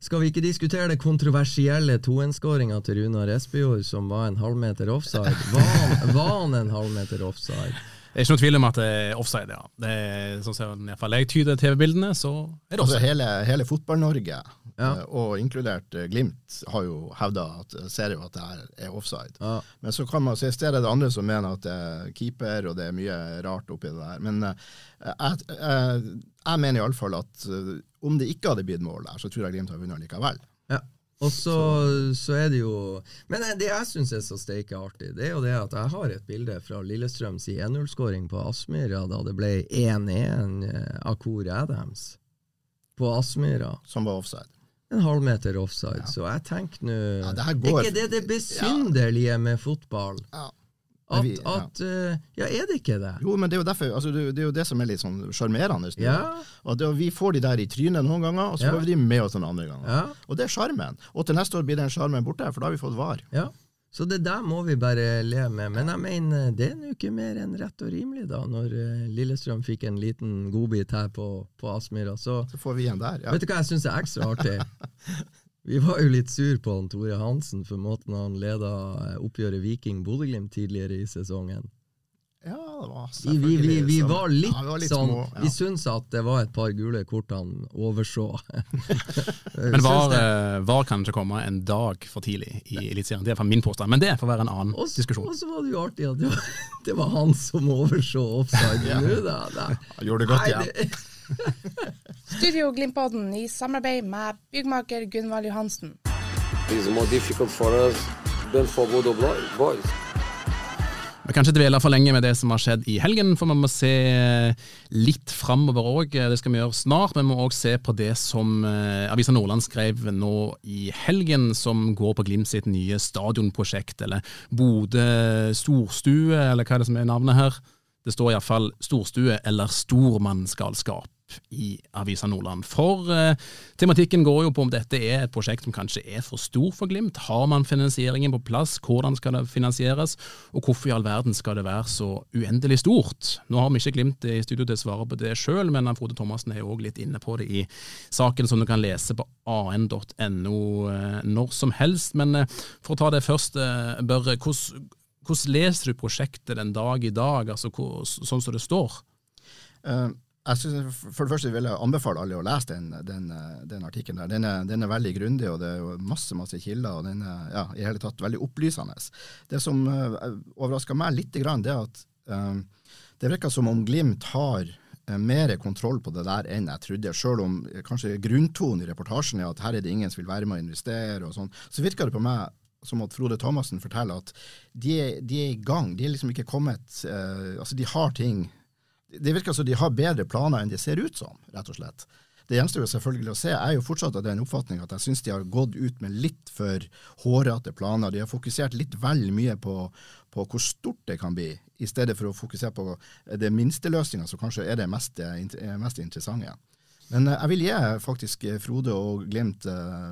skal vi ikke diskutere det kontroversielle 2-1-skåringa til Runar Espejord, som var en halvmeter offside? Var han, var han en halvmeter offside? Det er ikke noe tvil om at det er offside, ja. Det er, sånn som i hvert fall jeg tyder TV-bildene, så er det Altså offside. hele, hele Fotball-Norge, Ja. eh, og inkludert eh, Glimt, har jo hevda at ser jo at det her er offside. Ja. Men så kan man se i stedet det andre som mener at det er keeper, og det er mye rart oppi det der. Men eh, jeg, jeg, jeg mener iallfall at eh, om det ikke hadde blitt mål der, så tror jeg Glimt har vunnet likevel. Ja. Og så, så er det jo Men det jeg syns er så steike artig, det er jo det at jeg har et bilde fra Lillestrøms 1-0-skåring på Aspmyra da det ble 1-1 av Kor Adams på Aspmyra. Som var offside. En halvmeter offside. Så jeg tenker nå Ja, Er ikke det det besynderlige med fotball? Ja. At, vi- ja. at eh, Ja, er det ikke det? Jo, men det er jo, derfor, altså, det, det er jo det som er litt sånn sjarmerende. Ja. Og vi får de der i trynet noen ganger, og så får vi de med oss noen andre ganger. Ja. Og det er sjarmen. Og til neste år blir den sjarmen borte, for da har vi fått var. Ja. Så det der må vi bare leve med. Men jeg mener, det er nå ikke mer enn rett og rimelig, da, når eh, Lillestrøm fikk en liten godbit her på, på Aspmyra. Så Så får vi en der. Ja. vet du hva jeg syns er ekstra artig? [LAUGHS] Vi var jo litt sur på han Tore Hansen for måten han leda eh, oppgjøret Viking-Bodø-Glimt tidligere i sesongen. ja, det var Vi, vi, vi, vi var litt, ja, vi var litt sånn små, ja. Vi syns at det var et par gule kort han overså. [LAUGHS] Men var, eh, var kan ikke komme en dag for tidlig i Eliteserien. Det er fra min påstand, men det får være en annen også, diskusjon. og så var det jo artig at det var, [LAUGHS] det var han som overså offside. Nå, da. Gjorde det godt Nei, det- [LAUGHS] Studio Glimpodden i samarbeid med byggmaker Gunvald Johansen. It's more difficult for us than for Bodo Blo- boys. Vi kan ikke dvele for lenge med det som har skjedd i helgen, for vi må se litt framover òg. Det skal vi gjøre snart. Men vi må òg se på det som eh, Avisa Nordland skrev nå i helgen, som går på Glimt sitt nye stadionprosjekt, eller Bodø storstue, eller hva er det som er navnet her? Det står iallfall storstue eller i Avisa Nordland. For eh, tematikken går jo på om dette er et prosjekt som kanskje er for stor for Glimt. Har man finansieringen på plass? Hvordan skal det finansieres? Og hvorfor i all verden skal det være så uendelig stort? Nå har vi ikke Glimt i studio til å svare på det sjøl, men Frode Thomassen er jo òg litt inne på det i saken som du kan lese på an.no eh, når som helst. Men eh, for å ta det først, eh, Børre. Hvordan, hvordan leser du prosjektet den dag i dag, altså hvor, sånn som det står? Jeg synes, for det første vil jeg anbefale alle å lese den, den, eh, den artikkelen. der. Den er, den er veldig grundig, og det er masse masse kilder. og Den er ja, i hele tatt veldig opplysende. Det som uh, overraska meg litt, det er at eh, det virker som om Glimt har eh, mer kontroll på det der enn jeg trodde. Selv om eh, kanskje grunntonen i reportasjen er at her er det ingen som vil være med å investere, og sånn, så virker det på meg som at Frode Thomassen forteller at de, de er i gang. De er liksom ikke kommet uh, Altså, de har ting det virker som de har bedre planer enn de ser ut som, rett og slett. Det gjenstår selvfølgelig å se. Jeg er jo fortsatt av den oppfatning at jeg syns de har gått ut med litt for hårete planer. De har fokusert litt vel mye på, på hvor stort det kan bli, i stedet for å fokusere på det minsteløsninga, som kanskje er det mest, er mest interessante. Men eh, jeg vil gi faktisk eh, Frode og Glimt eh,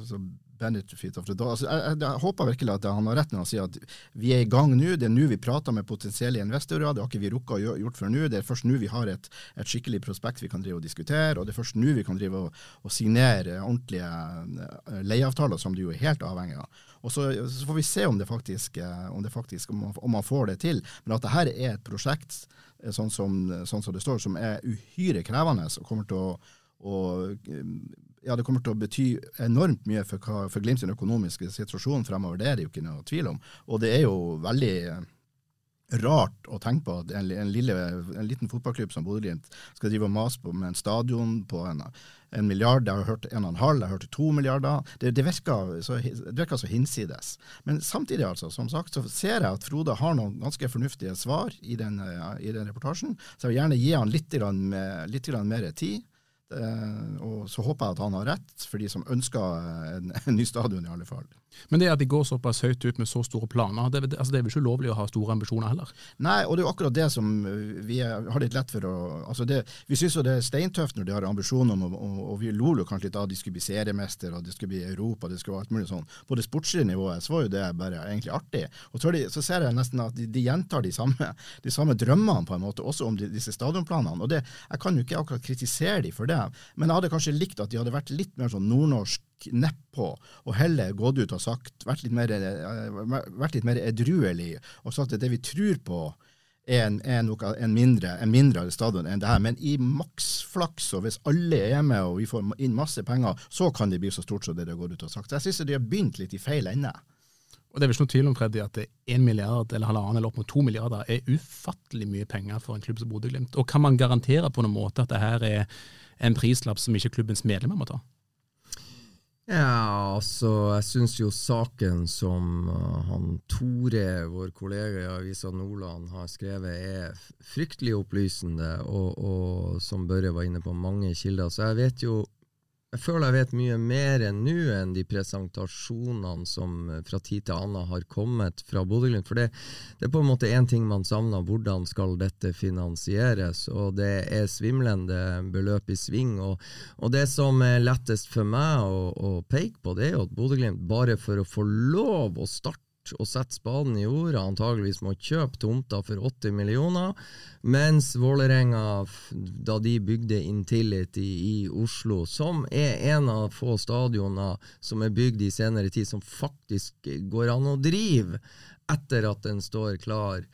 altså benefit of the doubt. Altså, jeg, jeg, jeg håper virkelig at han har rett når han sier at vi er i gang nå. Det er nå vi prater med potensielle investorer. Det har ikke vi rukket å gjort før nå. Det er først nå vi har et, et skikkelig prospekt vi kan drive og diskutere, og det er først nå vi kan drive og, og signere ordentlige eh, leieavtaler som du er helt avhengig av. Og så, så får vi se om det faktisk, eh, om, det faktisk om, man, om man får det til. Men at dette er et prosjekt eh, sånn som, sånn som det står, som er uhyre krevende og kommer til å, å ja, det kommer til å bety enormt mye for, hva, for Glimt sin økonomiske situasjon fremover. Det er det jo ikke noe tvil om. Og det er jo veldig eh, rart å tenke på at en, en, lille, en liten fotballklubb som Bodø-Glimt skal drive og mase på med en stadion på en, en milliard. Jeg har hørt en og en halv, jeg har hørt to milliarder. Det, det, virker så, det virker så hinsides. Men samtidig, altså, som sagt, så ser jeg at Frode har noen ganske fornuftige svar i den, eh, i den reportasjen. Så jeg vil gjerne gi han litt, litt mer tid. Eh, og så håper jeg at han har rett, for de som ønsker en, en ny stadion, i alle fall. Men det at de går såpass høyt ut med så store planer, det, altså det er vel ikke ulovlig å ha store ambisjoner heller? Nei, og det er jo akkurat det som uh, vi er, har litt lett for å altså det, Vi syns jo det er steintøft når de har ambisjoner om, og, og vi lo jo kanskje litt av at de skulle bli seriemester, og det skulle bli Europa, det skulle være alt mulig sånn. På det sportslige nivået så var jo det bare egentlig artig. Og så, de, så ser jeg nesten at de, de gjentar de samme, de samme drømmene, på en måte, også om de, disse stadionplanene. Og det, jeg kan jo ikke akkurat kritisere de for det, men jeg hadde kanskje likt at de hadde vært litt mer sånn nordnorsk nedpå, og heller gått ut og sagt, vært litt mer, eh, vært litt mer edruelig, og sagt at det vi tror på, er en, er noe, en, mindre, en mindre stadion enn det her. Men i maksflaks, og hvis alle er med og vi får inn masse penger, så kan det bli så stort som det de har gått ut og sagt. Så jeg syns de har begynt litt i feil ende. Og Det er vel ikke noe tvil om Freddy, at det 1 milliard eller halvannen eller opp mot to milliarder er ufattelig mye penger for en klubb som Bodø-Glimt. Og Kan man garantere på noen måte at det her er en prislapp som ikke klubbens medlemmer må ta? Ja, altså, jeg syns jo saken som uh, han Tore, vår kollega i Avisa Nordland, har skrevet, er fryktelig opplysende, og, og som Børre var inne på, mange kilder. Så jeg vet jo Jeg føler jeg vet mye mer enn nå enn de presentasjonene som uh, fra tid til annen har kommet fra Bodø-Glimt. For det, det er på en måte én ting man savner, hvordan skal dette finansieres? Og det er svimlende beløp i sving. og og det som er lettest for meg å, å peke på, det er jo at Bodø-Glimt bare for å få lov å starte og sette spaden i jorda, antageligvis må kjøpe tomta for 80 millioner, mens Vålerenga, da de bygde Intility i Oslo, som er en av få stadioner som er bygd i senere tid, som faktisk går an å drive etter at den står klar,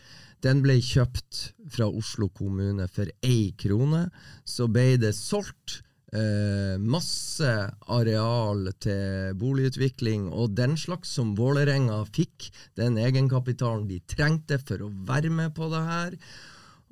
Den ble kjøpt fra Oslo kommune for én krone. Så ble det solgt eh, masse areal til boligutvikling og den slags som Vålerenga fikk. Den egenkapitalen de trengte for å være med på det her.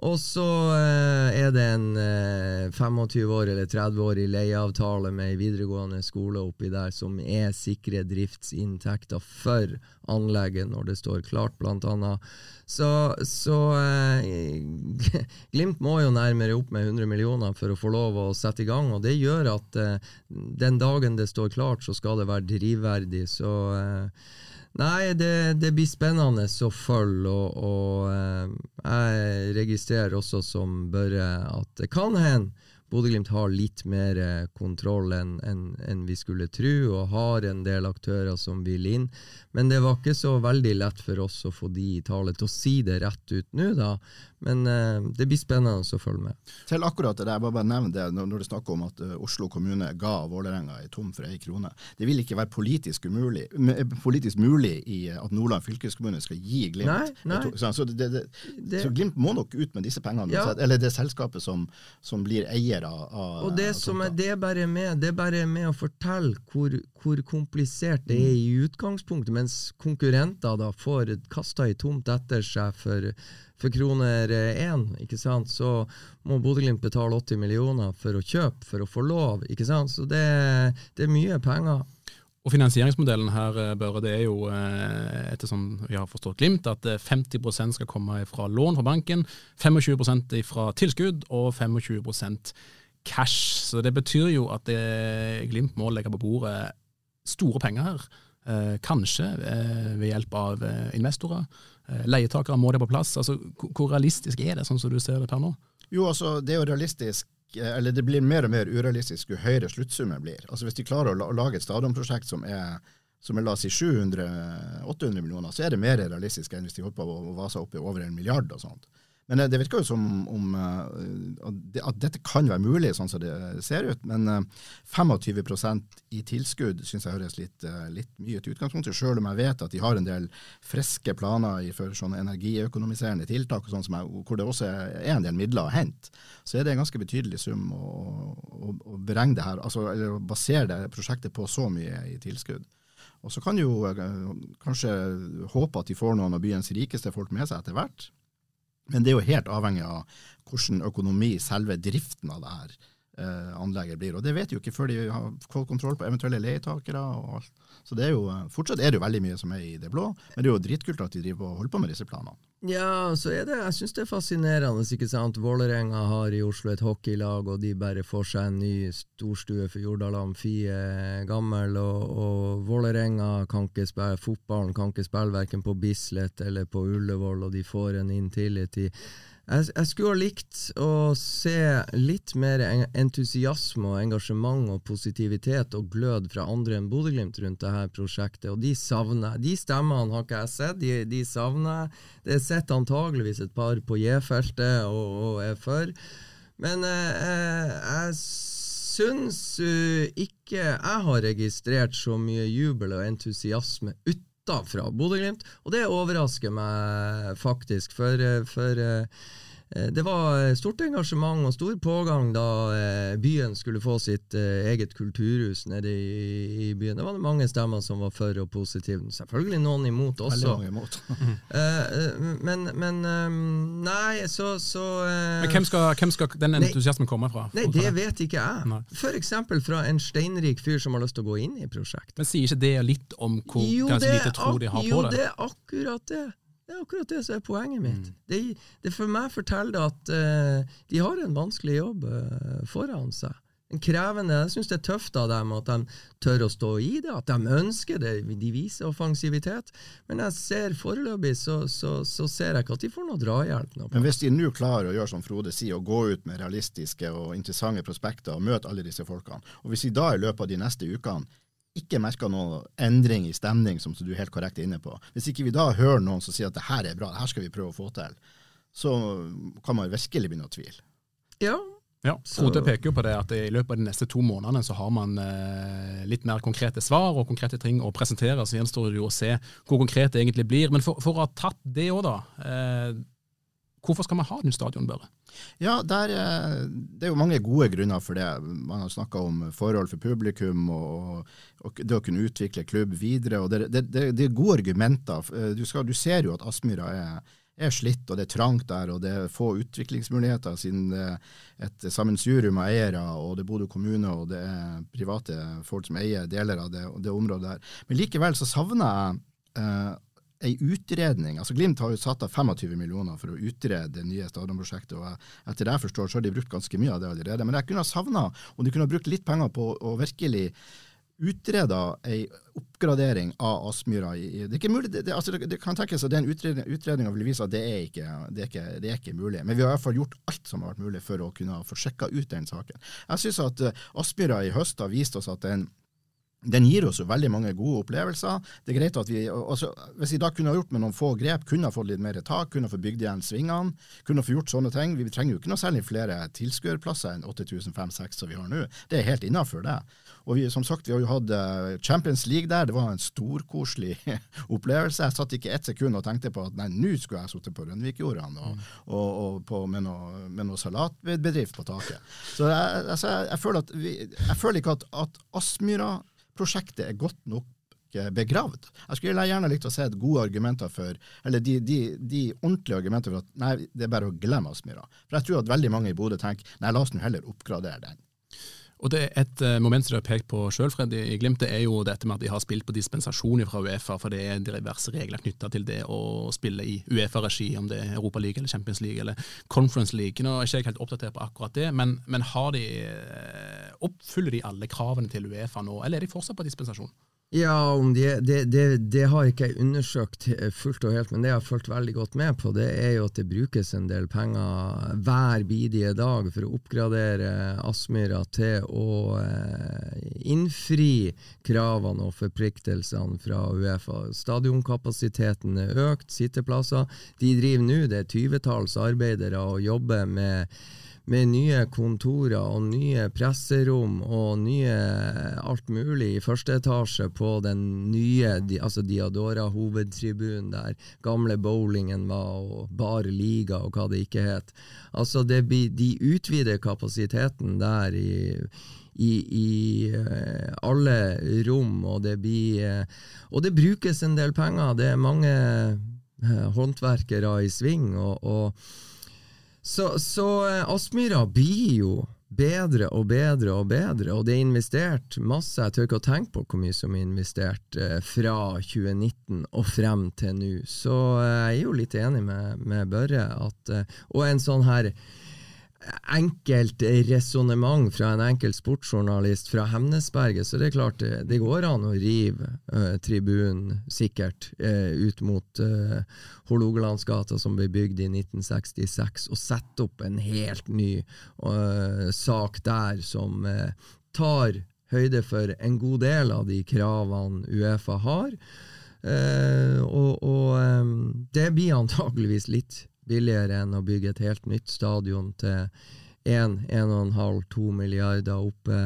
Og så eh, er det en eh, 25 år eller 30 år i leieavtale med ei videregående skole oppi der som er sikre driftsinntekter for anlegget når det står klart, blant annet. Så, så eh, [LAUGHS] Glimt må jo nærmere opp med 100 millioner for å få lov å sette i gang, og det gjør at eh, den dagen det står klart, så skal det være drivverdig. Så eh, Nei, det, det, blir spennende å følge, og, og eh, jeg registrerer også som Børre at det kan hende Bodø-Glimt har litt mer eh, kontroll enn en, en vi skulle tro, og har en del aktører som vil inn. Men det var ikke så veldig lett for oss å få de i tale til å si det rett ut nå, da. Men eh, det blir spennende å følge med. Til akkurat det, jeg bare bare nevn det når, når du snakker om at uh, Oslo kommune ga Vålerenga ei tom for ei krone. Det vil ikke være politisk, umulig, politisk mulig i at Nordland fylkeskommune skal gi Glimt nei, nei. Så, så, det, det, det, så, Glimt må nok ut med disse pengene, ja. eller det selskapet som, som blir eier av, av Og det som er det bare med, det bare er med å fortelle hvor, hvor komplisert det er i utgangspunktet, mens konkurrenter da får kasta ei tomt etter seg for for kroner én, ikke sant, så må Bodø-Glimt betale 80 millioner for å kjøpe, for å få lov. ikke sant, Så det, det er mye penger. Og Finansieringsmodellen her eh, Børre, det er jo eh, etter som vi har forstått Glimt, at 50 eh, skal komme fra lån fra banken, 25% fra tilskudd og 25% cash. Så Det betyr jo at det, Glimt må legge på bordet store penger her. Kanskje ved hjelp av investorer. Eh, leietakere må det på plass. Altså, hvor realistisk er det, sånn som du ser det per nå? Jo, altså, det er jo realistisk eh, eller det blir mer og mer urealistisk jo høyere sluttsummen blir. Altså Hvis de klarer å lage et stadionprosjekt som er, som er la oss si 700-800 millioner, så er det mer realistisk enn hvis de holder på å vase opp i over en milliard og sånt. Men eh, det virker jo som om eh, at dette kan være mulig, sånn som det ser ut. Men 25 eh, i tilskudd syns jeg høres litt, litt mye til utgangspunktet, selv om jeg vet at de har en del friske planer for sånne energiøkonomiserende tiltak, og sånn jeg, hvor det også er en del midler å hente. Så er det en ganske betydelig sum å, å, å beregne det her, altså, eller å basere det prosjektet på så mye i tilskudd. Og så kan jo kanskje håpe at de får noen av byens rikeste folk med seg etter hvert. Men det er jo helt avhengig av hvordan økonomi selve driften av det her eh, anlegget blir. Og det vet de jo ikke før de har fått kontroll på eventuelle leietakere og alt. Så det er jo, eh, fortsatt er det jo veldig mye som er i det blå, men det er jo dritkult at de driver og holder på med disse planene. Ja, så er det, jeg syns det er fascinerende. ikke sant? Vålerenga har i Oslo et hockeylag, og de bare får seg en ny storstue for Jordal Amfi gammel, og, og Vålerenga kan ikke spille fotballen, kan ikke spille verken på Bislett eller på Ullevål, og de får en Intility. Jeg, jeg, skulle ha likt å se litt mer entusiasme og engasjement og positivitet og glød fra andre enn Bodø-Glimt rundt dette prosjektet, og de savner De stemmene har ikke jeg sett, de, de savner Det sitter antageligvis et par på J-feltet og, og, er for, men eh, eh jeg syns uh, ikke jeg har registrert så mye jubel og entusiasme ut fra Bodø-Glimt, og det overrasker meg faktisk. For, eh, for Eh, det var stort engasjement og stor pågang da eh, byen skulle få sitt eh, eget kulturhus nede i, byen. Det var det mange stemmer som var for og positive. Selvfølgelig noen imot også. Imot. [LAUGHS] men, men Nei, så, så Men hvem skal, hvem skal den entusiasmen komme fra? Nei, Det vet ikke jeg. F.eks. fra en steinrik fyr som har lyst til å gå inn i prosjektet. Men sier ikke det litt om hvor jo, ganske lite tro de har på det? Jo, det er akkurat det. Det er akkurat det som er poenget mitt. Mm. Det, det, for meg forteller at uh, de har en vanskelig jobb uh, foran seg. En krevende, Jeg syns det er tøft av dem at de tør å stå i det, at de ønsker det. De viser offensivitet. Men jeg ser foreløpig så, så, så, ser jeg ikke at de får noe drahjelp. Noe Men hvis de nå klarer å gjøre som Frode sier, å gå ut med realistiske og interessante prospekter og møte alle disse folkene, og hvis de da i løpet av de neste ukene ikke merka noen endring i stemning, som du helt korrekt er inne på. Hvis ikke vi da hører noen som sier at det her er bra, det her skal vi prøve å få til, så kan man virkelig begynne å tvile. Ja. Ja, Frode peker jo på det at i løpet av de neste to månedene så har man eh, litt mer konkrete svar og konkrete ting å presentere. Så gjenstår det jo å se hvor konkret det egentlig blir. Men for, for å ha tatt det òg, da. Eh, Hvorfor skal man ha den stadion, Børre? Ja, der, eh, Det er jo mange gode grunner for det. Man har snakka om forhold for publikum og, og, det å kunne utvikle klubb videre. og Det, det, det, er gode argumenter. Eh, du, skal, du, ser jo at Aspmyra er, er slitt, og det er trangt der, og det er få utviklingsmuligheter siden det er et sammensurium av eiere, og det er Bodø kommune og det er private folk som eier deler av det, det området der. Men likevel så savner jeg eh, ei utredning. altså Glimt har jo satt av 25 millioner for å utrede det nye stadionprosjektet. og Etter det jeg forstår, så har de brukt ganske mye av det allerede. Men jeg kunne ha savna om de kunne ha brukt litt penger på å virkelig utrede ei oppgradering av Aspmyra. Det er ikke mulig, det, altså det, det kan tenkes at den utredninga vil vise at det er, ikke, det, er ikke, det er ikke mulig. Men vi har i hvert fall gjort alt som har vært mulig for å kunne få sjekka ut den saken. Jeg syns at eh, Aspmyra i høst har vist oss at den den gir oss jo veldig mange gode opplevelser. Det er greit at vi, også, Hvis vi da kunne ha gjort med noen få grep, kunne ha fått litt mer tak, kunne ha fått bygd igjen svingene, kunne ha fått gjort sånne ting. Vi trenger jo ikke noe særlig flere tilskuerplasser enn 8500-6 som vi har nå. Det er helt innafor det. Og vi, som sagt, vi har jo hatt eh, Champions League der. Det var en storkoselig [LAUGHS] opplevelse. Jeg satt ikke ett sekund og tenkte på at nei, nå skulle jeg sittet på Rønvikjordene og, og, og på, med, noe, med noe salatbedrift på taket. Så jeg, altså, jeg, jeg, føler, vi, jeg føler, ikke at, at Aspmyra prosjektet er godt nok eh, begravd. Jeg skulle gjerne likt å se gode argumenter for, eller de, de, de, ordentlige argumenter for at nei, det er bare å glemme Aspmyra. For jeg tror at veldig mange i Bodø tenker nei, la oss nå heller oppgradere den. Og det er Et uh, moment som du har pekt på sjøl, i Glimt, det er jo dette med at de har spilt på dispensasjon fra Uefa, for det er diverse regler knytta til det å spille i Uefa-regi, om det er Europa League eller Champions League eller Conference League. Nå er jeg ikke helt oppdatert på akkurat det, men, men de, uh, oppfyller de alle kravene til Uefa nå, eller er de fortsatt på dispensasjon? Ja, det, det, det, det, har ikke jeg undersøkt fullt og helt, men det jeg har fulgt veldig godt med på, det er jo at det brukes en del penger hver bidige dag for å oppgradere Aspmyra til å eh, innfri kravene og forpliktelsene fra Uefa. Stadionkapasiteten er økt, sitteplasser. De driver nå, det er tyvetalls arbeidere og jobber med med nye kontorer og nye presserom og nye alt mulig i første etasje på den nye altså Diadora hovedtribunen der gamle bowlingen var, og Bar Liga og hva det ikke het. Altså det, De utvider kapasiteten der i, i, i uh, alle rom, og det blir uh, Og det brukes en del penger. Det er mange uh, håndverkere i sving. og, og så, så eh, Aspmyra blir jo bedre og bedre og bedre, og det er investert masse. Jeg tør ikke å tenke på hvor mye som er investert eh, fra 2019 og frem til nå. Så eh, jeg er jo litt enig med, med Børre at Og en sånn her enkelt resonnement fra en enkelt sportsjournalist fra Hemnesberget, så det er klart det, det går an å rive uh, tribunen sikkert uh, ut mot uh, Hålogalandsgata, som ble bygd i 1966, og sette opp en helt ny uh, sak der som tar høyde for en god del av de kravene Uefa har. og, og um, det blir antageligvis litt billigere enn å bygge et helt nytt stadion til 1-1,5-2 milliarder oppe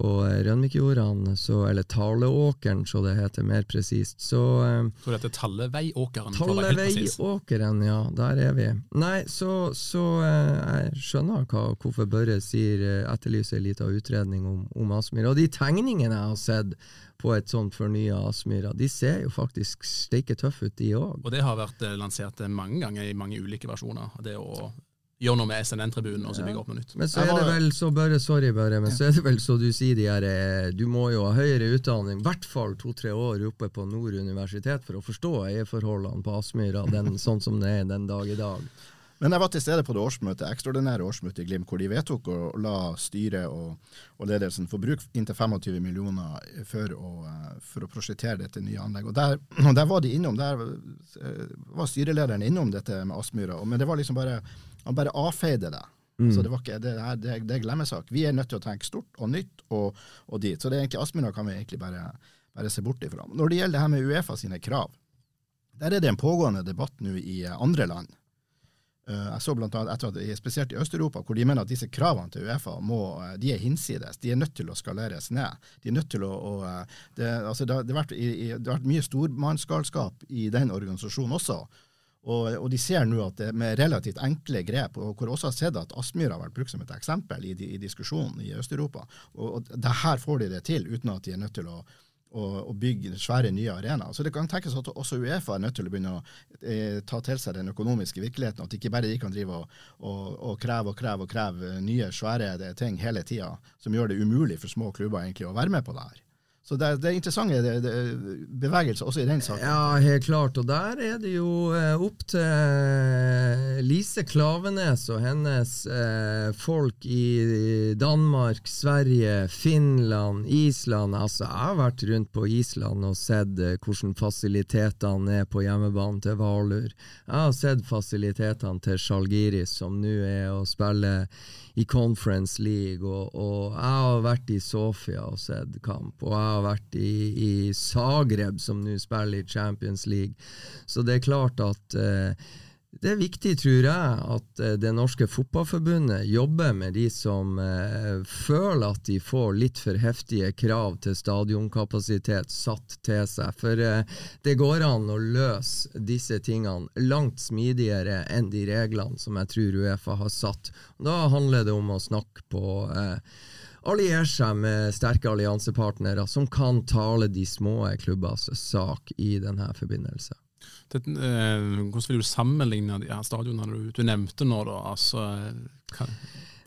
på Rønvikjordene, eller Taleåkeren, så det heter mer presist. Så, eh, så det heter Talleveiåkeren? Talleveiåkeren, ja, der er vi. Nei, så, så eh, jeg skjønner hva, hvorfor Børre sier, eh, etterlyser en liten utredning om, om Aspmyra. Og de tegningene jeg har sett på et sånt fornya Aspmyra. De ser jo faktisk steike tøffe ut, de òg. Og det har vært eh, lansert eh, mange ganger i mange ulike versjoner. Det å gjøre noe med SNN-tribunen og så bygge opp noe nytt. Men så er det vel så bare, sorry bare, men så er det vel så du sier de her eh, Du må jo ha høyere utdanning, i hvert fall to-tre år oppe på Nord universitet for å forstå eierforholdene på Aspmyra [LAUGHS] sånn som det er den dag i dag. Men jeg var til stede på det årsmøtet, ekstraordinære årsmøtet i Glimt, hvor de vedtok å la styret og, og, ledelsen få bruke inntil 25 millioner for å, eh, for å prosjektere dette nye anlegget. Og der, [CLEARS THROAT] og der, var de innom, der eh, var styrelederen innom dette med Aspmyra, men det var liksom bare, han bare avfeide det. Mm. Så det, var ikke, det, det, det er glemmesak. Vi er nødt til å tenke stort og nytt og, og dit. Så det er egentlig Aspmyra kan vi egentlig bare, bare se bort ifra. Når det gjelder det her med Uefa sine krav, der er det en pågående debatt nå i andre land. Eh, jeg så blant annet etter at, Spesielt i Øst-Europa, hvor de mener at disse kravene til Uefa må, eh, de er hinsides. De er nødt til å skaleres ned. De er nødt til å, å eh, det, altså det, det, har vært, det, har vært, mye stormannsgalskap i den organisasjonen også. Og, og de ser nå at det med relativt enkle grep, og hvor også har sett at Aspmyra har vært brukt som et eksempel i, i diskusjonen i Øst-Europa, og, og det her får de det til uten at de er nødt til å, å, å bygge svære nye arenaer. Så det kan tenkes at også Uefa er nødt til å begynne å eh, ta til seg den økonomiske virkeligheten, at ikke bare de kan drive og, og, kreve og kreve og kreve nye, svære ting hele tida, som gjør det umulig for små klubber egentlig å være med på det her. Så det, det er interessante det, det, bevegelser også i den saken. Ja, helt klart. Og der er det jo eh, opp til Lise Klavenes og hennes eh, folk i Danmark, Sverige, Finland, Island. Altså, jeg har vært rundt på Island og sett eh, hvordan fasilitetene er på hjemmebanen til Valur. Jeg har sett fasilitetene til Sjalgiris, som nå er å spille i Conference League, og, og, jeg har vært i Sofia og sett kamp, og jeg har vært i, i Zagreb, som nå spiller i Champions League. Så det er klart at eh, det er viktig, tror jeg, at eh, det norske fotballforbundet jobber med de som eh, føler at de får litt for heftige krav til stadionkapasitet satt til seg. For eh, det går an å løse disse tingene langt smidigere enn de reglene som jeg tror Uefa har satt. Da handler det om å snakke på eh, alliere seg med sterke alliansepartnere som kan tale de små klubbers sak i denne forbindelse. Det, eh, hvordan vil du sammenligne de her stadionene du, du nevnte nå? da? Altså, kan,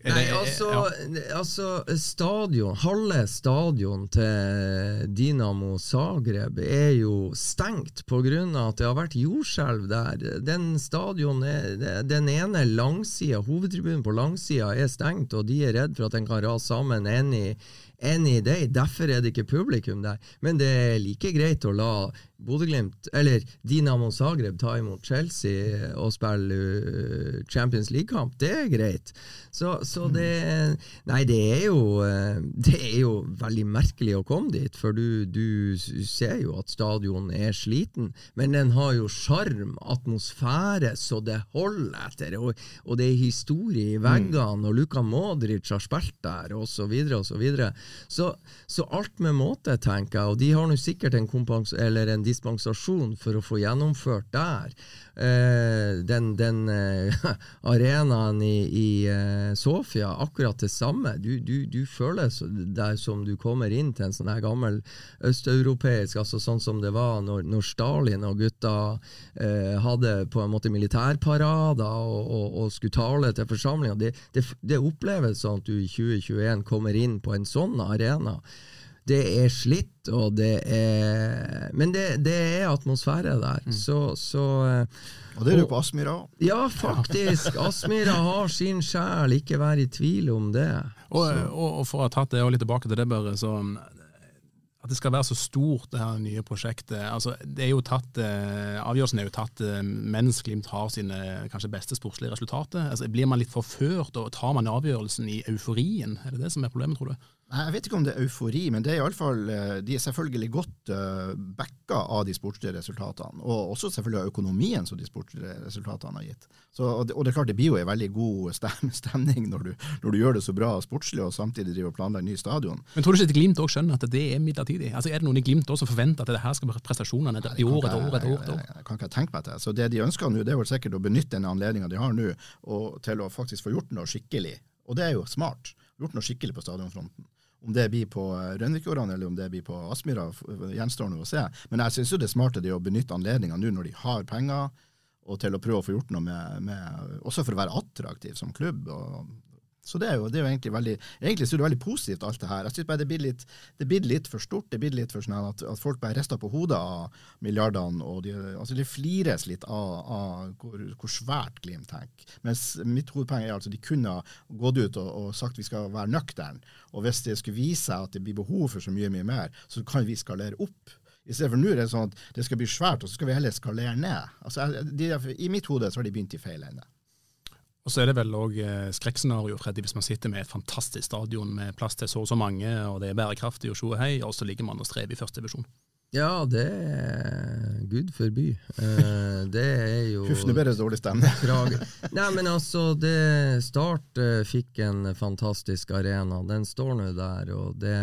Nei, altså, ja. altså, stadion, halve stadion til Dinamo Zagreb er jo stengt pga. at det har vært jordskjelv der. Den stadion er, den ene langsida, hovedtribunen på langsida er stengt, og de er redd for at den kan rase sammen any, any day. Derfor er det ikke publikum der. Men det er like greit å la Bodø-Glimt, eller Dinamo Zagreb, ta imot Chelsea og spille uh, Champions League-kamp. Det er greit. Så, så, det Nei, det er jo uh, Det er jo veldig merkelig å komme dit, for du, du ser jo at stadion er sliten. Men den har jo sjarm, atmosfære, så det holder etter. Og, og, det er historie i veggene, og Luka Modric har spilt der, osv., osv. Så, videre, og så, så, så alt med måte, tenker jeg. Og de har nå sikkert en kompans... Eller en dispensasjon for å få gjennomført der. Eh, den, den eh, [LAUGHS] arenaen i, i eh, Sofia, akkurat det samme. Du, du, du føler deg som du kommer inn til en sånn her gammel østeuropeisk, altså sånn som det var når, når Stalin og gutta eh, hadde på en måte militærparader og, og, og skulle tale til forsamlinga. Det, det, det oppleves sånn at du i 2021 kommer inn på en sånn arena det er slitt, og det er Men det, det er atmosfære der. Mm. Så, så, eh, Og det er du på Aspmyra òg? Ja, faktisk. Aspmyra har sin sjel, ikke vær i tvil om det. Og, og, og for å ha tatt det litt tilbake til det, Børre, så at det skal være så stort, det her nye prosjektet. Altså, det er jo tatt, eh, Avgjørelsen er jo tatt eh, mens Glimt har sine kanskje beste sportslige resultater. Altså, blir man litt forført, og tar man avgjørelsen i euforien? Er det det som er problemet, tror du? Jeg vet ikke om det er eufori, men det er i alle fall, eh, de er selvfølgelig godt uh, backa av de sportslige resultatene. Og også selvfølgelig av økonomien som de sportslige resultatene har gitt. Så, og, det, og, det, er klart det blir jo en veldig god stem, [LAUGHS] stemning når du, når du, gjør det så bra sportslig og samtidig driver og planlegger ny stadion. Men tror du ikke Glimt òg skjønner at det er midlertidig? Altså Er det noen i Glimt også forventer at det her skal være prestasjonene i år etter år etter år? Jeg, jeg, jeg, kan ikke tenke meg til. Så det de ønsker nå, det er vel sikkert å benytte den anledninga de har nå, til å faktisk få gjort noe skikkelig. Og det er jo smart. Gjort noe skikkelig på stadionfronten. Om det blir på eh, Rønvikårene eller om det blir på Aspmyra, gjenstår nå å se. Men jeg syns det er smart å benytte anledninga nå når de har penger, og til å prøve å få gjort noe med, med Også for å være attraktiv som klubb. og så det er jo, det er jo egentlig veldig egentlig er det veldig positivt, alt det her. Jeg synes bare det blir litt, det blir litt for stort. Det blir litt for sånn at, at folk bare rister på hodet av milliardene. og de, altså Det flires litt av, av hvor, hvor, svært Glimt tenker. Mens mitt hovedpoeng er altså de kunne gått ut og, og sagt vi skal være nøkterne. Og hvis det skulle vise seg at det blir behov for så mye, mye mer, så kan vi skalere opp. I stedet for nå er det sånn at det skal bli svært, og så skal vi heller skalere ned. Altså, de, I mitt hode så har de begynt i feil ende. Og så er det vel òg eh, skrekkscenario, Freddy, hvis man sitter med et fantastisk stadion med plass til så og så mange, og det er bærekraftig og tjo og hei, og så ligger man og strever i første divisjon. Ja, det er Gud forby. Uh, [LAUGHS] det er jo Huff, nå ble det dårlig stemning. [LAUGHS] Nei, men altså, det Start uh, fikk en fantastisk arena. Den står nå der, og det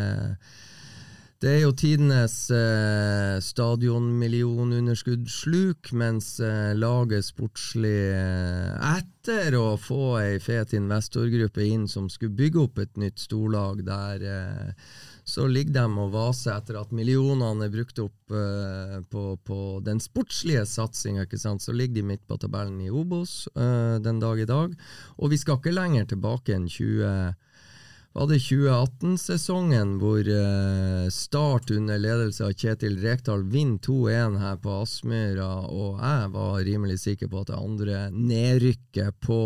Det er jo tidenes eh, stadionmillionunderskuddssluk, mens eh, laget sportslig eh, etter å få ei fet investorgruppe inn som skulle bygge opp et nytt storlag, der eh, så ligger de og vaser etter at millionene er brukt opp eh, på, på, den sportslige satsinga. Så ligger de midt på tabellen i Obos eh, den dag i dag. Og vi skal ikke lenger tilbake enn 20 var det 2018-sesongen hvor uh, Start under ledelse av Kjetil Rekdal vinner 2-1 her på Aspmyra, og jeg var rimelig sikker på at det andre nedrykket på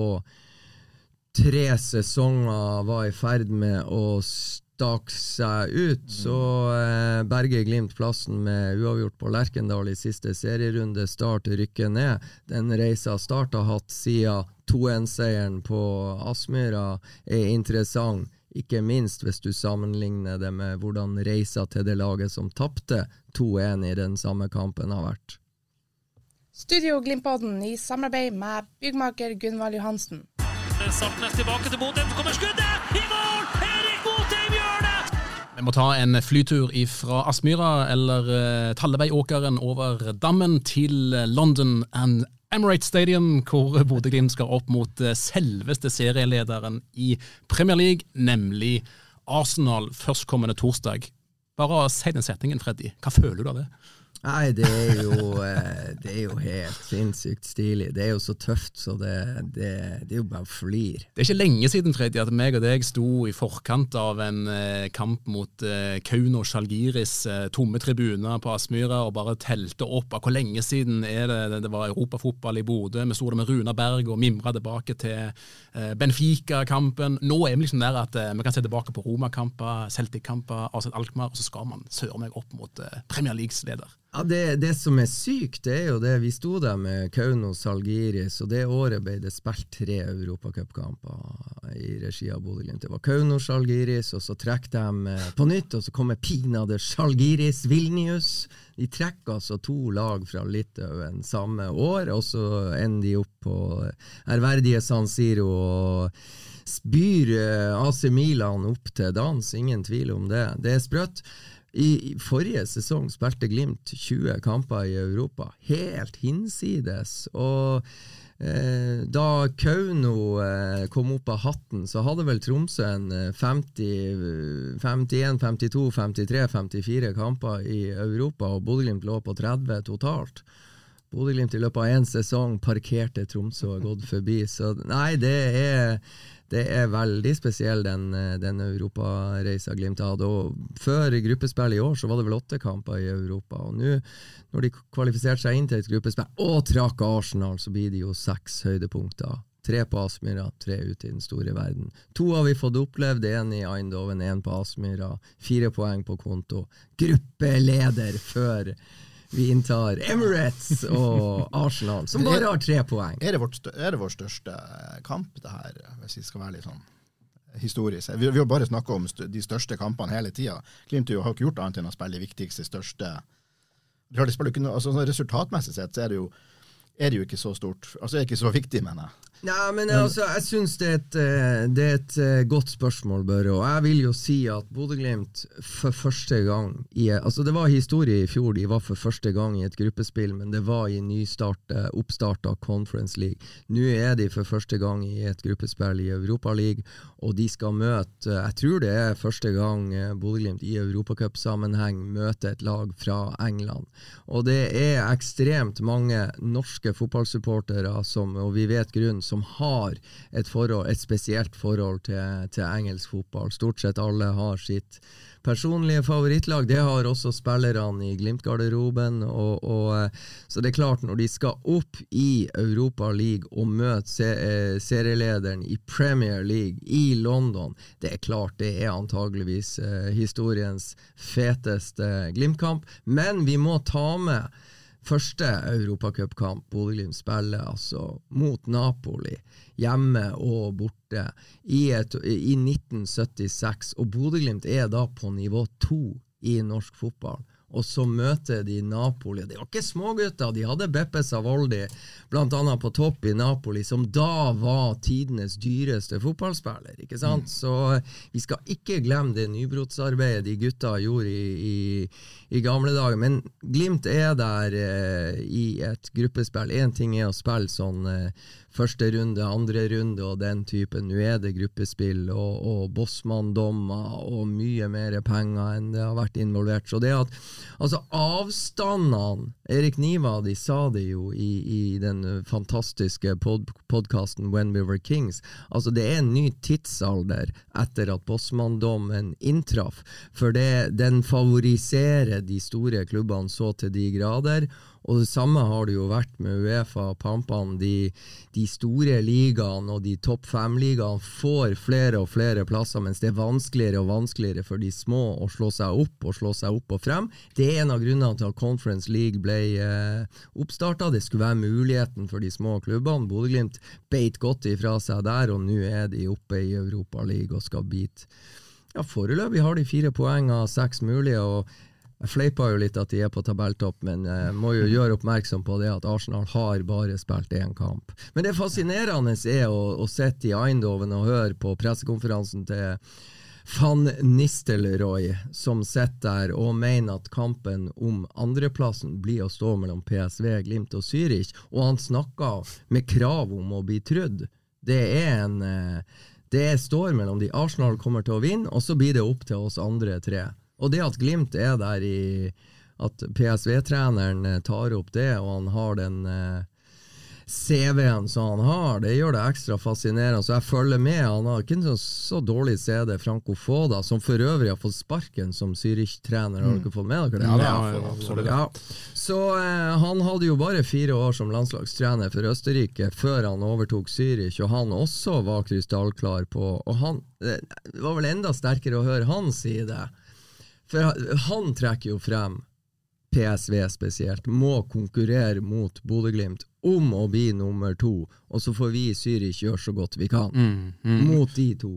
tre sesonger var i ferd med å stakk seg ut, så eh, berger Glimt plassen med uavgjort på Lerkendal i siste serierunde. Start rykker ned. Den reisa Start har hatt siden 2-1-seieren på Aspmyra, er interessant. Ikke minst hvis du sammenligner det med hvordan reisa til det laget som tapte 2-1 i den samme kampen, har vært. Studio Glimpodden i samarbeid med byggmaker Gunvald Johansen. Tilbake til Bodø, så kommer skuddet! I mål! Erik Botheim gjør det! Vi må ta en flytur fra Aspmyra eller uh, Talleveiåkeren over dammen til London and Emirates Stadium, hvor Bodø-Glimt skal opp mot eh, selveste serielederen i Premier League, nemlig Arsenal førstkommende torsdag. Bare si den setningen, Freddy. Hva føler du av det? Nei, det er, jo, eh, det er jo helt sinnssykt stilig. Det er jo så tøft, så det, det, det er jo bare flir. Det er ikke lenge siden Freddy, at meg og deg sto i forkant av en eh, kamp mot eh, Kauno Sjalgiris, tomme tribuner på Aspmyra, og bare telte opp av hvor lenge siden er det det var europafotball i Bodø. Vi sto der med Runa Berg og mimra tilbake til Benfica-kampen. Nå er vi liksom der at vi kan se tilbake på Roma-kamper, Celtic-kamper, AZ Alkmaar, og så skal man søren meg opp mot Premier Leagues leder. Ja, det, det, som er sykt, det er jo det vi sto der med Kaunos Salgiris, og det året ble det spilt tre europacupkamper i regi av Bodø-Glimt. Det var Kaunos Salgiris, og så trekker de eh, på nytt, og så kommer pinadø Salgiris Vilnius. De trekker altså to lag fra Litauen samme år, og så ender de opp på ærverdige San Siro. og spyr eh, AC Milan opp til dans, ingen tvil om det. Det er sprøtt. I forrige sesong spilte Glimt 20 kamper i Europa, helt hinsides. Og eh, da Kauno eh, kom opp av hatten, så hadde vel Tromsø en 50, 51, 52, 53, 54 kamper i Europa, og Bodø-Glimt lå på 30 totalt. Bodø-Glimt i løpet av én sesong parkerte Tromsø og gått forbi, så nei, det er det er veldig spesiell, den, eh, den europareisa Glimt hadde. Og før gruppespill i år så var det vel åtte kamper i Europa. Og nå, når de kvalifiserte seg inn til et gruppespill og trakk Arsenal, så blir det jo seks høydepunkter. Tre på Aspmyra, tre ute i den store verden. To har vi fått opplevd, én i Eindhoven, én på Aspmyra. Fire poeng på konto. Gruppeleder før vi inntar Emirates og Arsenal, som bare har tre poeng. Er det, vårt, er det vår største kamp, det her, hvis vi skal være litt sånn historisk? Vi, vi har bare snakka om de største kampene hele tida. Glimt har ikke gjort annet enn å spille de viktigste, største de ikke, altså, Resultatmessig sett så er det jo er det jo ikke så stort. Altså, det ikke så viktig, mener jeg. Nei, men altså, jeg syns det, eh, det, er et eh, godt spørsmål, Børre. Og jeg vil jo si at Bodø-Glimt for første gang i, altså Det var historie i fjor, de var for første gang i et gruppespill, men det var i nystart, oppstarta Conference League. Nå er de for første gang i et gruppespill i Europa League, og de skal møte Jeg tror det er første gang eh, Bodø-Glimt i europacupsammenheng møter et lag fra England. Og det er ekstremt mange norske fotballsupportere, som, og vi vet grunnen, som har et, forhold, et spesielt forhold til, til, engelsk fotball. Stort sett alle har sitt personlige favorittlag. Det har også spillerne i Glimt-garderoben. Og, og, eh, så det er klart, når de skal opp i Europa League og møte se, eh, serielederen i Premier League i London, det er klart det er antageligvis eh, historiens feteste Glimt-kamp. Men vi må ta med første europacupkamp Bodø-Glimt spiller altså mot Napoli, hjemme og borte, i, et, i 1976. Og Bodø-Glimt er da på nivå to i norsk fotball. Og så møter de Napoli. Det var ikke smågutter, de hadde Beppe Savoldi annet på topp i Napoli, som da var tidenes dyreste fotballspiller. ikke sant? Så vi skal ikke glemme det nybrottsarbeidet de gutta gjorde i, i, i gamle dager. Men Glimt er der eh, i et gruppespill. Én ting er å spille sånn eh, første runde, andre runde og den typen. Nå er det gruppespill og, og bossmanndommer og mye mer penger enn det har vært involvert. Så det at altså avstandene Erik Niva de sa det jo i, i den fantastiske pod podkasten When We Were Kings. Altså Det er en ny tidsalder etter at bossmanndommen inntraff. For det, den favoriserer de store klubbene så til de grader. Og det samme har det jo vært med Uefa og Pampene. De, de, store ligaene og de topp fem-ligaene får flere og flere plasser, mens det er vanskeligere og vanskeligere for de små å slå seg opp og slå seg opp og frem. Det er en av grunnene til at Conference League ble eh, oppstarta. Det skulle være muligheten for de små klubbene. Bodø-Glimt beit godt ifra seg der, og nå er de oppe i Europa League og skal bite. Ja, Foreløpig har de fire poeng av seks mulige. og jeg fleipa jo litt at de er på tabelltopp, men jeg må jo gjøre oppmerksom på det at Arsenal har bare spilt én kamp. Men det fascinerende er å, å sitte i Eindhoven og høre på pressekonferansen til van Nistelrooy, som sitter der og mener at kampen om andreplassen blir å stå mellom PSV, Glimt og Zürich, og han snakker med krav om å bli trudd. Det er en Det står mellom de. Arsenal kommer til å vinne, og så blir det opp til oss andre tre. Og det at Glimt er der i At PSV-treneren tar opp det, og han har den eh, CV-en som han har, det gjør det ekstra fascinerende. Så jeg følger med. Han har ikke en så dårlig CD, Franco Foda, som for øvrig har fått sparken som Zürich-trener. Har dere fått med dere det? Ja, det absolutt. ja. Så eh, han hadde jo bare fire år som landslagstrener for Østerrike før han overtok Zürich, og han også var krystallklar på Og han, det var vel enda sterkere å høre han si det. For han trekker jo frem PSV spesielt, må konkurrere mot Bodø-Glimt om å bli nummer to, og så får vi i Zürich gjøre så godt vi kan mm, mm. mot de to.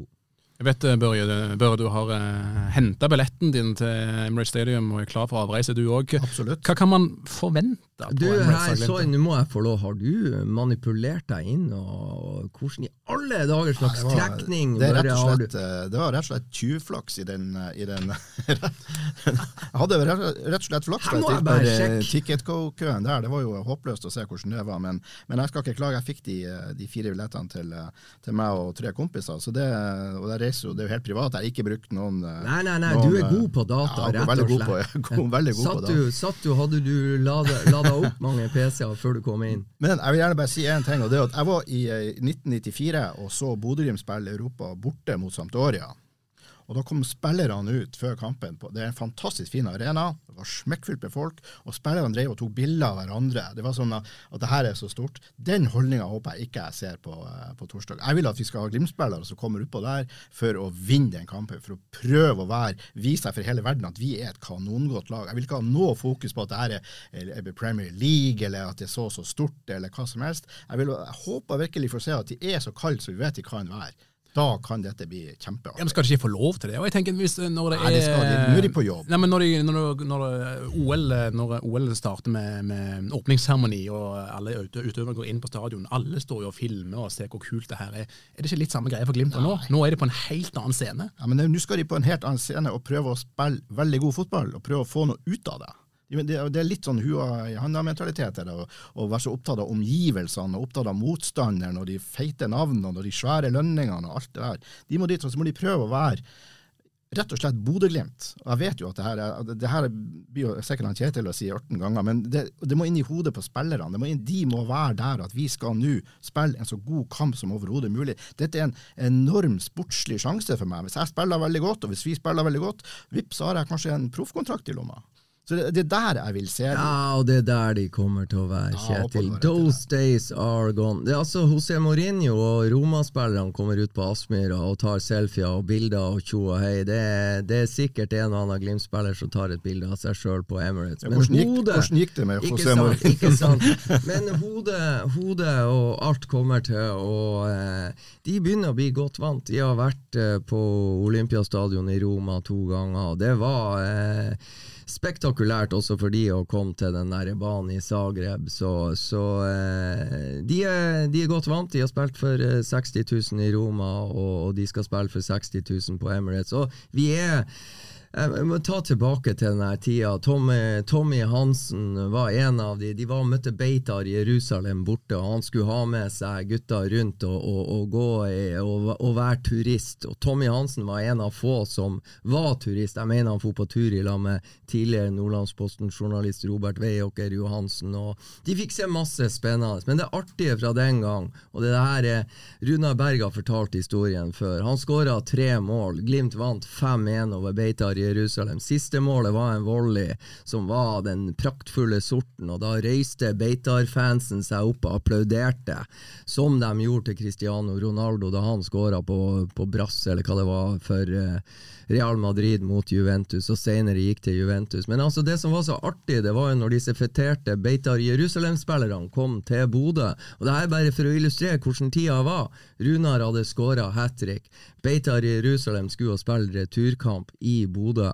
Jeg vet, Børje, Børje du har uh, henta billetten din til Emirates Stadium og er klar for avreise, du òg. Hva kan man forvente? på du, her, så, Nå må jeg få lov. Har du manipulert deg inn? og Hvordan i alle dager slags ja, trekning det, det, slett, eh, det, var rett og slett tjuvflaks i den, i den [LAUGHS] Jeg hadde rett og slett flaks på ticketco-køen der. Det var jo håpløst å se hvordan det var, men, men jeg skal ikke klage. Jeg fikk de, de fire billettene til, til, meg og tre kompiser. så det, og der reiser det er jo helt privat. Jeg har ikke brukt noen Nei, nei, nei, noen, du er god på data, ja, rett og slett. God på, [LAUGHS] veldig god satt på du, satt du, Hadde du lada, lada opp mange PC-er før du kom inn? Men jeg vil gjerne bare si én ting. og det er at Jeg var i 1994 og så Bodø-Glimt spille Europa borte mot Sampdoria. Og Da kom spillerne ut før kampen. Det er en fantastisk fin arena. Det var smekkfullt med folk. Og spillerne drev og tok bilder av hverandre. Det var sånn at, at det her er så stort. Den holdninga håper jeg ikke jeg ser på, eh, på torsdag. Jeg vil at vi skal ha Glimt-spillere som kommer utpå der for å vinne den kampen. For å prøve å være, vise seg for hele verden at vi er et kanongodt lag. Jeg vil ikke ha noe fokus på at det her er, er Premier League, eller at det er så så stort, eller hva som helst. Jeg, vil, jeg håper virkelig for å se at de er så kalde som vi vet de kan være. Da kan dette bli kjempeartig. Ja, Skal de ikke få lov til det? Og jeg tenker hvis når det Nei, det skal de. Nå er de på jobb. Nei, men Når, de, når, når, OL, når OL starter med, med åpningsseremoni, og alle utøvere går inn på stadion, alle står jo og filmer og ser hvor kult det her er. Er det ikke litt samme greie for Glimt nå? Nå er de på en helt annen scene. Ja, men Nå skal de på en helt annen scene og prøve å spille veldig god fotball, og prøve å få noe ut av det. Det er litt sånn hua i handa-mentalitet å, være så opptatt av omgivelsene og opptatt av motstanderen og de feite navnene og de svære lønningene og alt det der. De må dit, og så må de prøve å være rett og slett Bodø-Glimt. Jeg vet jo at det her, er, det her blir jo sikkert han Kjetil å si 18 ganger, men det, det, må inn i hodet på spillerne. Må inn, de må være der at vi skal nå spille en så god kamp som overhodet mulig. Dette er en enorm sportslig sjanse for meg. Hvis jeg spiller veldig godt, og hvis vi spiller veldig godt, vips, så har jeg kanskje en proffkontrakt i lomma. Så det, det, er der jeg vil se dem. Ja, og det er der de kommer til å være, Kjetil. Ja, Those days are gone. Det er altså José Mourinho og Roma-spillerne kommer ut på Aspmyra og tar selfier og bilder og tjo og hei. Det er, det er, sikkert en og annen Glimt-spiller som tar et bilde av seg sjøl på Emirates. Men ja, hvordan, gikk, hodet, hvordan gikk det med José Mourinho? Ikke sant. Men hodet, hodet, og alt kommer til å eh, De begynner å bli godt vant. De har vært eh, på Olympiastadion i Roma to ganger. Det var eh, spektakulært også for de å komme til den der banen i Zagreb. Så, så eh, de, er, de, er, godt vant. De har spilt for 60 000 i Roma, og, og de skal spille for 60 000 på Emirates. Og vi er jeg må ta tilbake til denne tida. Tommy, Tommy, Hansen var en av de. De var og møtte Beitar i Jerusalem borte, og han skulle ha med seg gutta rundt og, og, og gå og, og, være turist. Og Tommy Hansen var en av få som var turist. Jeg mener han for på tur i lag med tidligere Nordlandsposten-journalist Robert Weiåker Johansen. Og de fikk se masse spennende. Men det artige fra den gang, og det her er Runar Berg har fortalt historien før, han skåra tre mål. Glimt vant 5-1 over Beitar i Jerusalem. Siste målet var en volley som var den praktfulle sorten, og da reiste Beitar-fansen seg opp og applauderte, som de gjorde til Cristiano Ronaldo da han skåra på, på brass, eller hva det var, for uh, Real Madrid mot Juventus, og senere gikk til Juventus. Men altså det som var så artig, det var jo når disse feterte Beitar Jerusalem-spillerne kom til Bodø. Og det er bare for å illustrere hvordan tida var. Runar hadde skåra hat trick. Beitar Jerusalem skulle spille returkamp i Bodø.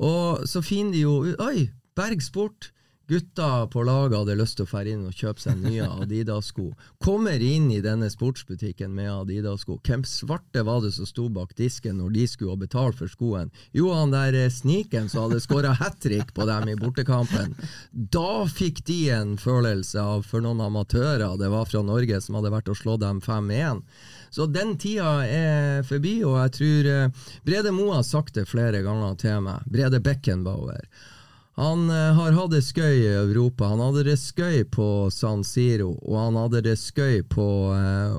Og så finner de jo Oi, Berg Sport! Gutta på laget hadde lyst til å fære inn og kjøpe seg nye Adidas-sko. Kommer inn i denne sportsbutikken med Adidas-sko. Hvem svarte var det som sto bak disken når de skulle ha betalt for skoen? Jo, han der eh, sniken som hadde skåra hat trick på dem i bortekampen. Da fikk de en følelse av, for noen amatører det var fra Norge, som hadde vært og slått dem 5-1. Så den tida er forbi, og jeg tror eh, Brede Moe har sagt det flere ganger til meg. Brede Beckenbauer. Han uh, har hatt det skøy i Europa. Han hadde det skøy på San Siro, og han hadde det skøy på eh,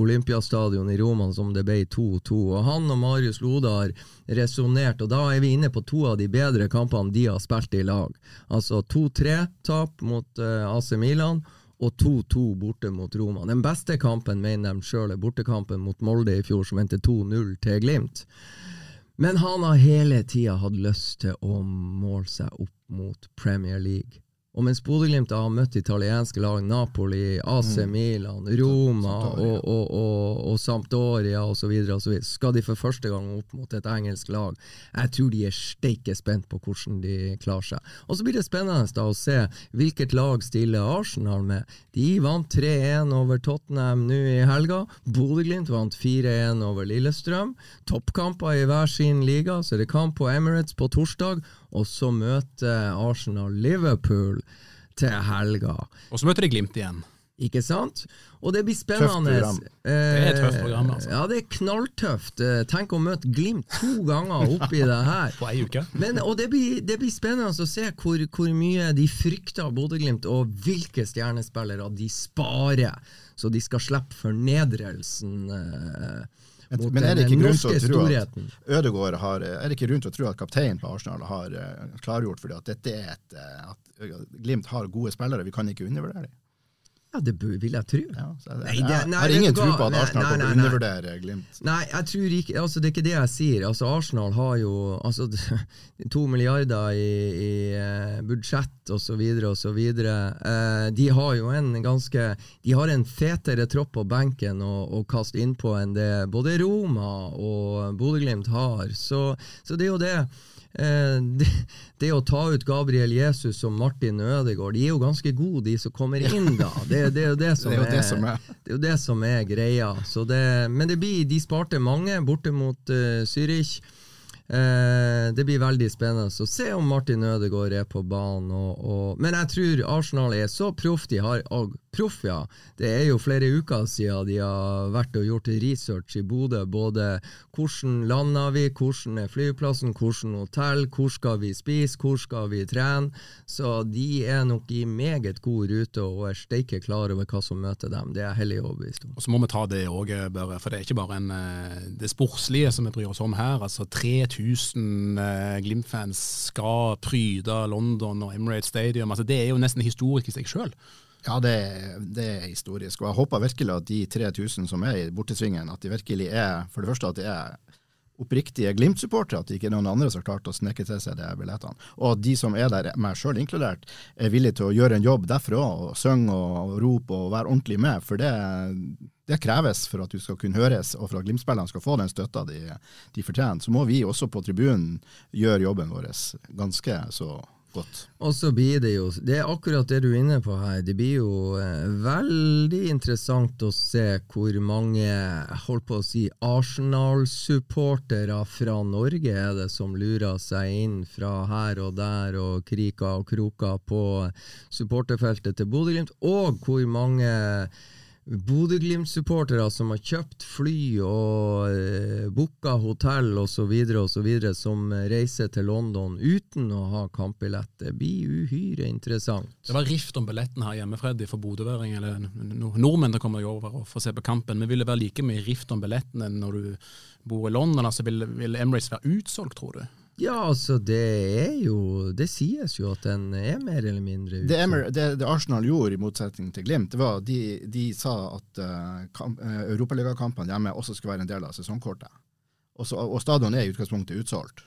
Olympiastadion i Roma, som det ble 2-2. Og Han og Marius Lode har resonnert, og da er vi inne på to av de bedre kampene de har spilt i lag. Altså 2-3-tap mot eh, AC Milan og 2-2 borte mot Roma. Den beste kampen mener de sjøl er bortekampen mot Molde i fjor, som endte 2-0 til Glimt. Men han har hele tida hatt lyst til å måle seg opp mot Premier League. Og mens Bodø-Glimt har møtt italienske lag, Napoli, AC mm. Milan, Roma og, og, og, og Sampdoria osv., skal de for første gang opp mot et engelsk lag. Jeg tror de er steike spent på hvordan de klarer seg. Og så blir det spennende da å se hvilket lag stiller Arsenal med. De vant 3-1 over Tottenham nå i helga. Bodø-Glimt vant 4-1 over Lillestrøm. Toppkamper i hver sin liga, så er det kamp på Emirates på torsdag og så møter Arsenal Liverpool til helga. Og så møter de Glimt igjen. Ikke sant? Og det blir spennende. Tøft program. det er et tøft program, altså. Ja, det er knalltøft. Eh, tenk å møte Glimt to ganger [LAUGHS] oppi det her. På ei uke. Men, og det blir, det blir, spennende å se hvor, hvor mye de frykter Bodø-Glimt, og hvilke stjernespillere de sparer, så de skal slippe fornedrelsen. Eh, men, men er det ikke grunn til å tro at Ødegaard har, er det ikke grunn til å tro at kapteinen på Arsenal har uh, klargjort fordi at dette er et, uh, at Glimt har gode spillere, vi kan ikke undervurdere dem? Ja, det vil jeg tro. Ja, jeg, nei, det, nei, har ingen tro på at Arsenal kommer til å undervurdere Glimt. Nei, jeg tror ikke, altså, det er ikke det jeg sier. Altså, Arsenal har jo altså, [LAUGHS] to milliarder i, i uh, budsjett osv. osv. Uh, de har jo en ganske De har en fetere tropp på benken å, å kaste innpå enn det både Roma og Bodø-Glimt har. Så, så det er jo det. Eh, [LAUGHS] det, det, å ta ut Gabriel Jesus og Martin Ødegaard De er jo ganske gode, de som kommer inn, da. Det, det er jo det [LAUGHS] som, det er, er, det er, det som er greia. men det blir, de sparte mange borte mot uh, Zürich. Eh, det blir veldig spennende å se om Martin Ødegaard er på banen. Og, og, men jeg tror Arsenal er så proff de har. Og proff, ja. Det er jo flere uker siden de har vært og gjort research i Bodø. Både hvordan lander vi, hvordan er flyplassen, hvordan hotell, hvor skal vi spise, hvor skal vi trene. Så de er nok i meget god rute og er steike klar over hva som møter dem. Det er jeg hellig overbevist om. Og Så må vi ta det òg, for det er ikke bare en, eh, det sportslige som vi bryr oss om her. altså 3000 eh, Glimt-fans skal pryde London og Emirates Stadium. altså Det er jo nesten historisk i seg sjøl. Ja, det, det, er historisk. Og jeg håper virkelig at de 3000 som er i bortesvingen, at de virkelig er for det første at de er oppriktige Glimt-supportere, at det ikke er noen andre som har klart å sneke til seg de billettene. Og at de som er der, meg sjøl inkludert, er villige til å gjøre en jobb derfra, og synge og, rope og være ordentlig med. For det, det kreves for at du skal kunne høres, og for at Glimt-spillerne skal få den støtta de, de fortjener. Så må vi også på tribunen gjøre jobben vår ganske så godt. Og så blir det jo Det er akkurat det du er inne på her. Det blir jo eh, veldig interessant å se hvor mange holdt på å si Arsenal-supportere fra Norge er det som lurer seg inn fra her og der og kriker og kroker på supporterfeltet til Bodø-Glimt, og hvor mange Bodø-Glimt-supportere som har kjøpt fly og eh, booka hotell osv., som reiser til London uten å ha kampbillett. Det blir uhyre interessant. Det var rift om billetten her hjemme, Freddy, for bodøværing eller nordmenn som kommer komme over og får se på kampen. Men vil det være like mye rift om billetten enn når du bor i London? Altså, vil, vil Emirates være utsolgt, tror du? Ja, altså det er jo Det sies jo at den er mer eller mindre det, det, det, Arsenal gjorde, i motsetning til Glimt, det var de, de sa at uh, kamp, europaligakampene hjemme også skal være en del av sesongkortet. Også, og stadion er i utgangspunktet utsolgt.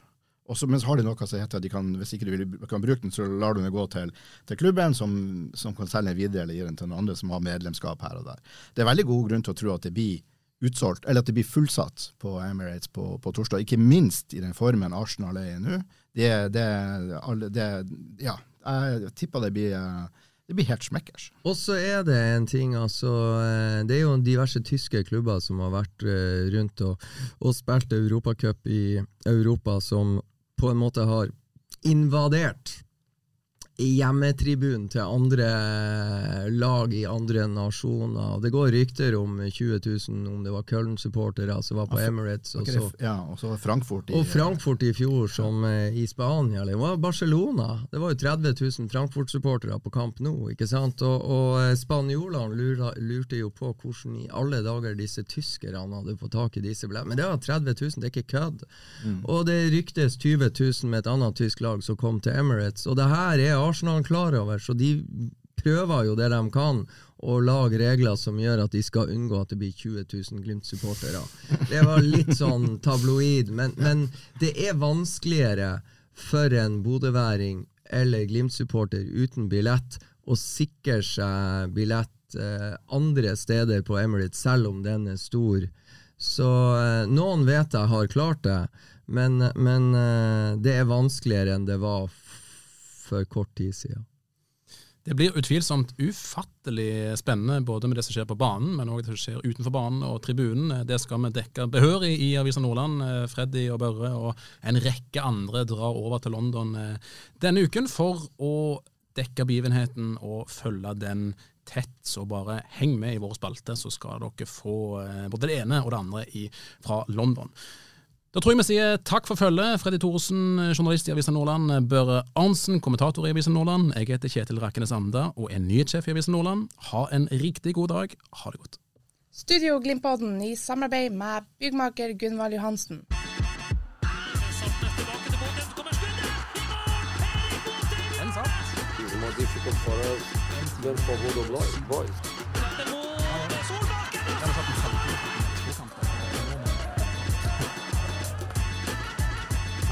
Også, men så har de noe som heter at de kan, hvis ikke vil, kan bruke den, så lar du den gå til, til klubben, som, som, kan selge den videre eller gi den til noen andre som har medlemskap her og der. Det er veldig god grunn til å tro at det blir utsolgt, eller at det blir fullsatt på Emirates på, på torsdag. Ikke minst i den formen Arsenal er i nå. Det, det, det, ja, jeg tipper det blir det blir helt smekkers. Og så er det en ting, altså Det er jo diverse tyske klubber som har vært eh, rundt og, og spilt Europacup i Europa, som på en måte har invadert hjemmetribunen til andre lag i andre nasjoner. Det går rykter om 20 000, om det var Köln-supportere som var på Emirates. Og så, ja, og så Frankfurt i, og Frankfurt i fjor, som eh, i Spania. Det var Barcelona. Det var jo 30 000 Frankfurt-supportere på kamp nå. ikke sant? Og, og eh, spanjolene lurte jo på hvordan i alle dager disse tyskerne hadde fått tak i disse billettene. Men det var 30 000, det er ikke kødd. Mm. Og det ryktes 20 000 med et annet tysk lag som kom til Emirates. Og det her er Arsenal klar over, så de prøver jo det de kan å lage regler som gjør at de skal unngå at det blir 20 000 Glimt-supportere. Det var litt sånn tabloid, men, men det er vanskeligere for en bodøværing eller Glimt-supporter uten billett å sikre seg billett eh, andre steder på Emirates, selv om den er stor. Så eh, noen vet jeg har klart det, men, men eh, det er vanskeligere enn det var for kort tid siden. Det blir utvilsomt ufattelig spennende både med det som skjer på banen, men òg det som skjer utenfor banen og tribunen. Det skal vi dekke behørig i Avisa Nordland. Freddy og Børre og en rekke andre drar over til London eh, denne uken for å dekke begivenheten og følge den tett. Så bare heng med i vår spalte, så skal dere få eh, både det ene og det andre fra London. Da tror jeg vi sier takk for følget. Freddy Thoresen, journalist i Avisa Nordland. Børre Arnsen, kommentator i Avisa Nordland. Jeg heter Kjetil Rakkenes Anda og er nyhetssjef i Avisa Nordland. Ha en riktig god dag. Ha det godt. Studio Glimpodden i samarbeid med byggmaker Gunvald Johansen. Den satt.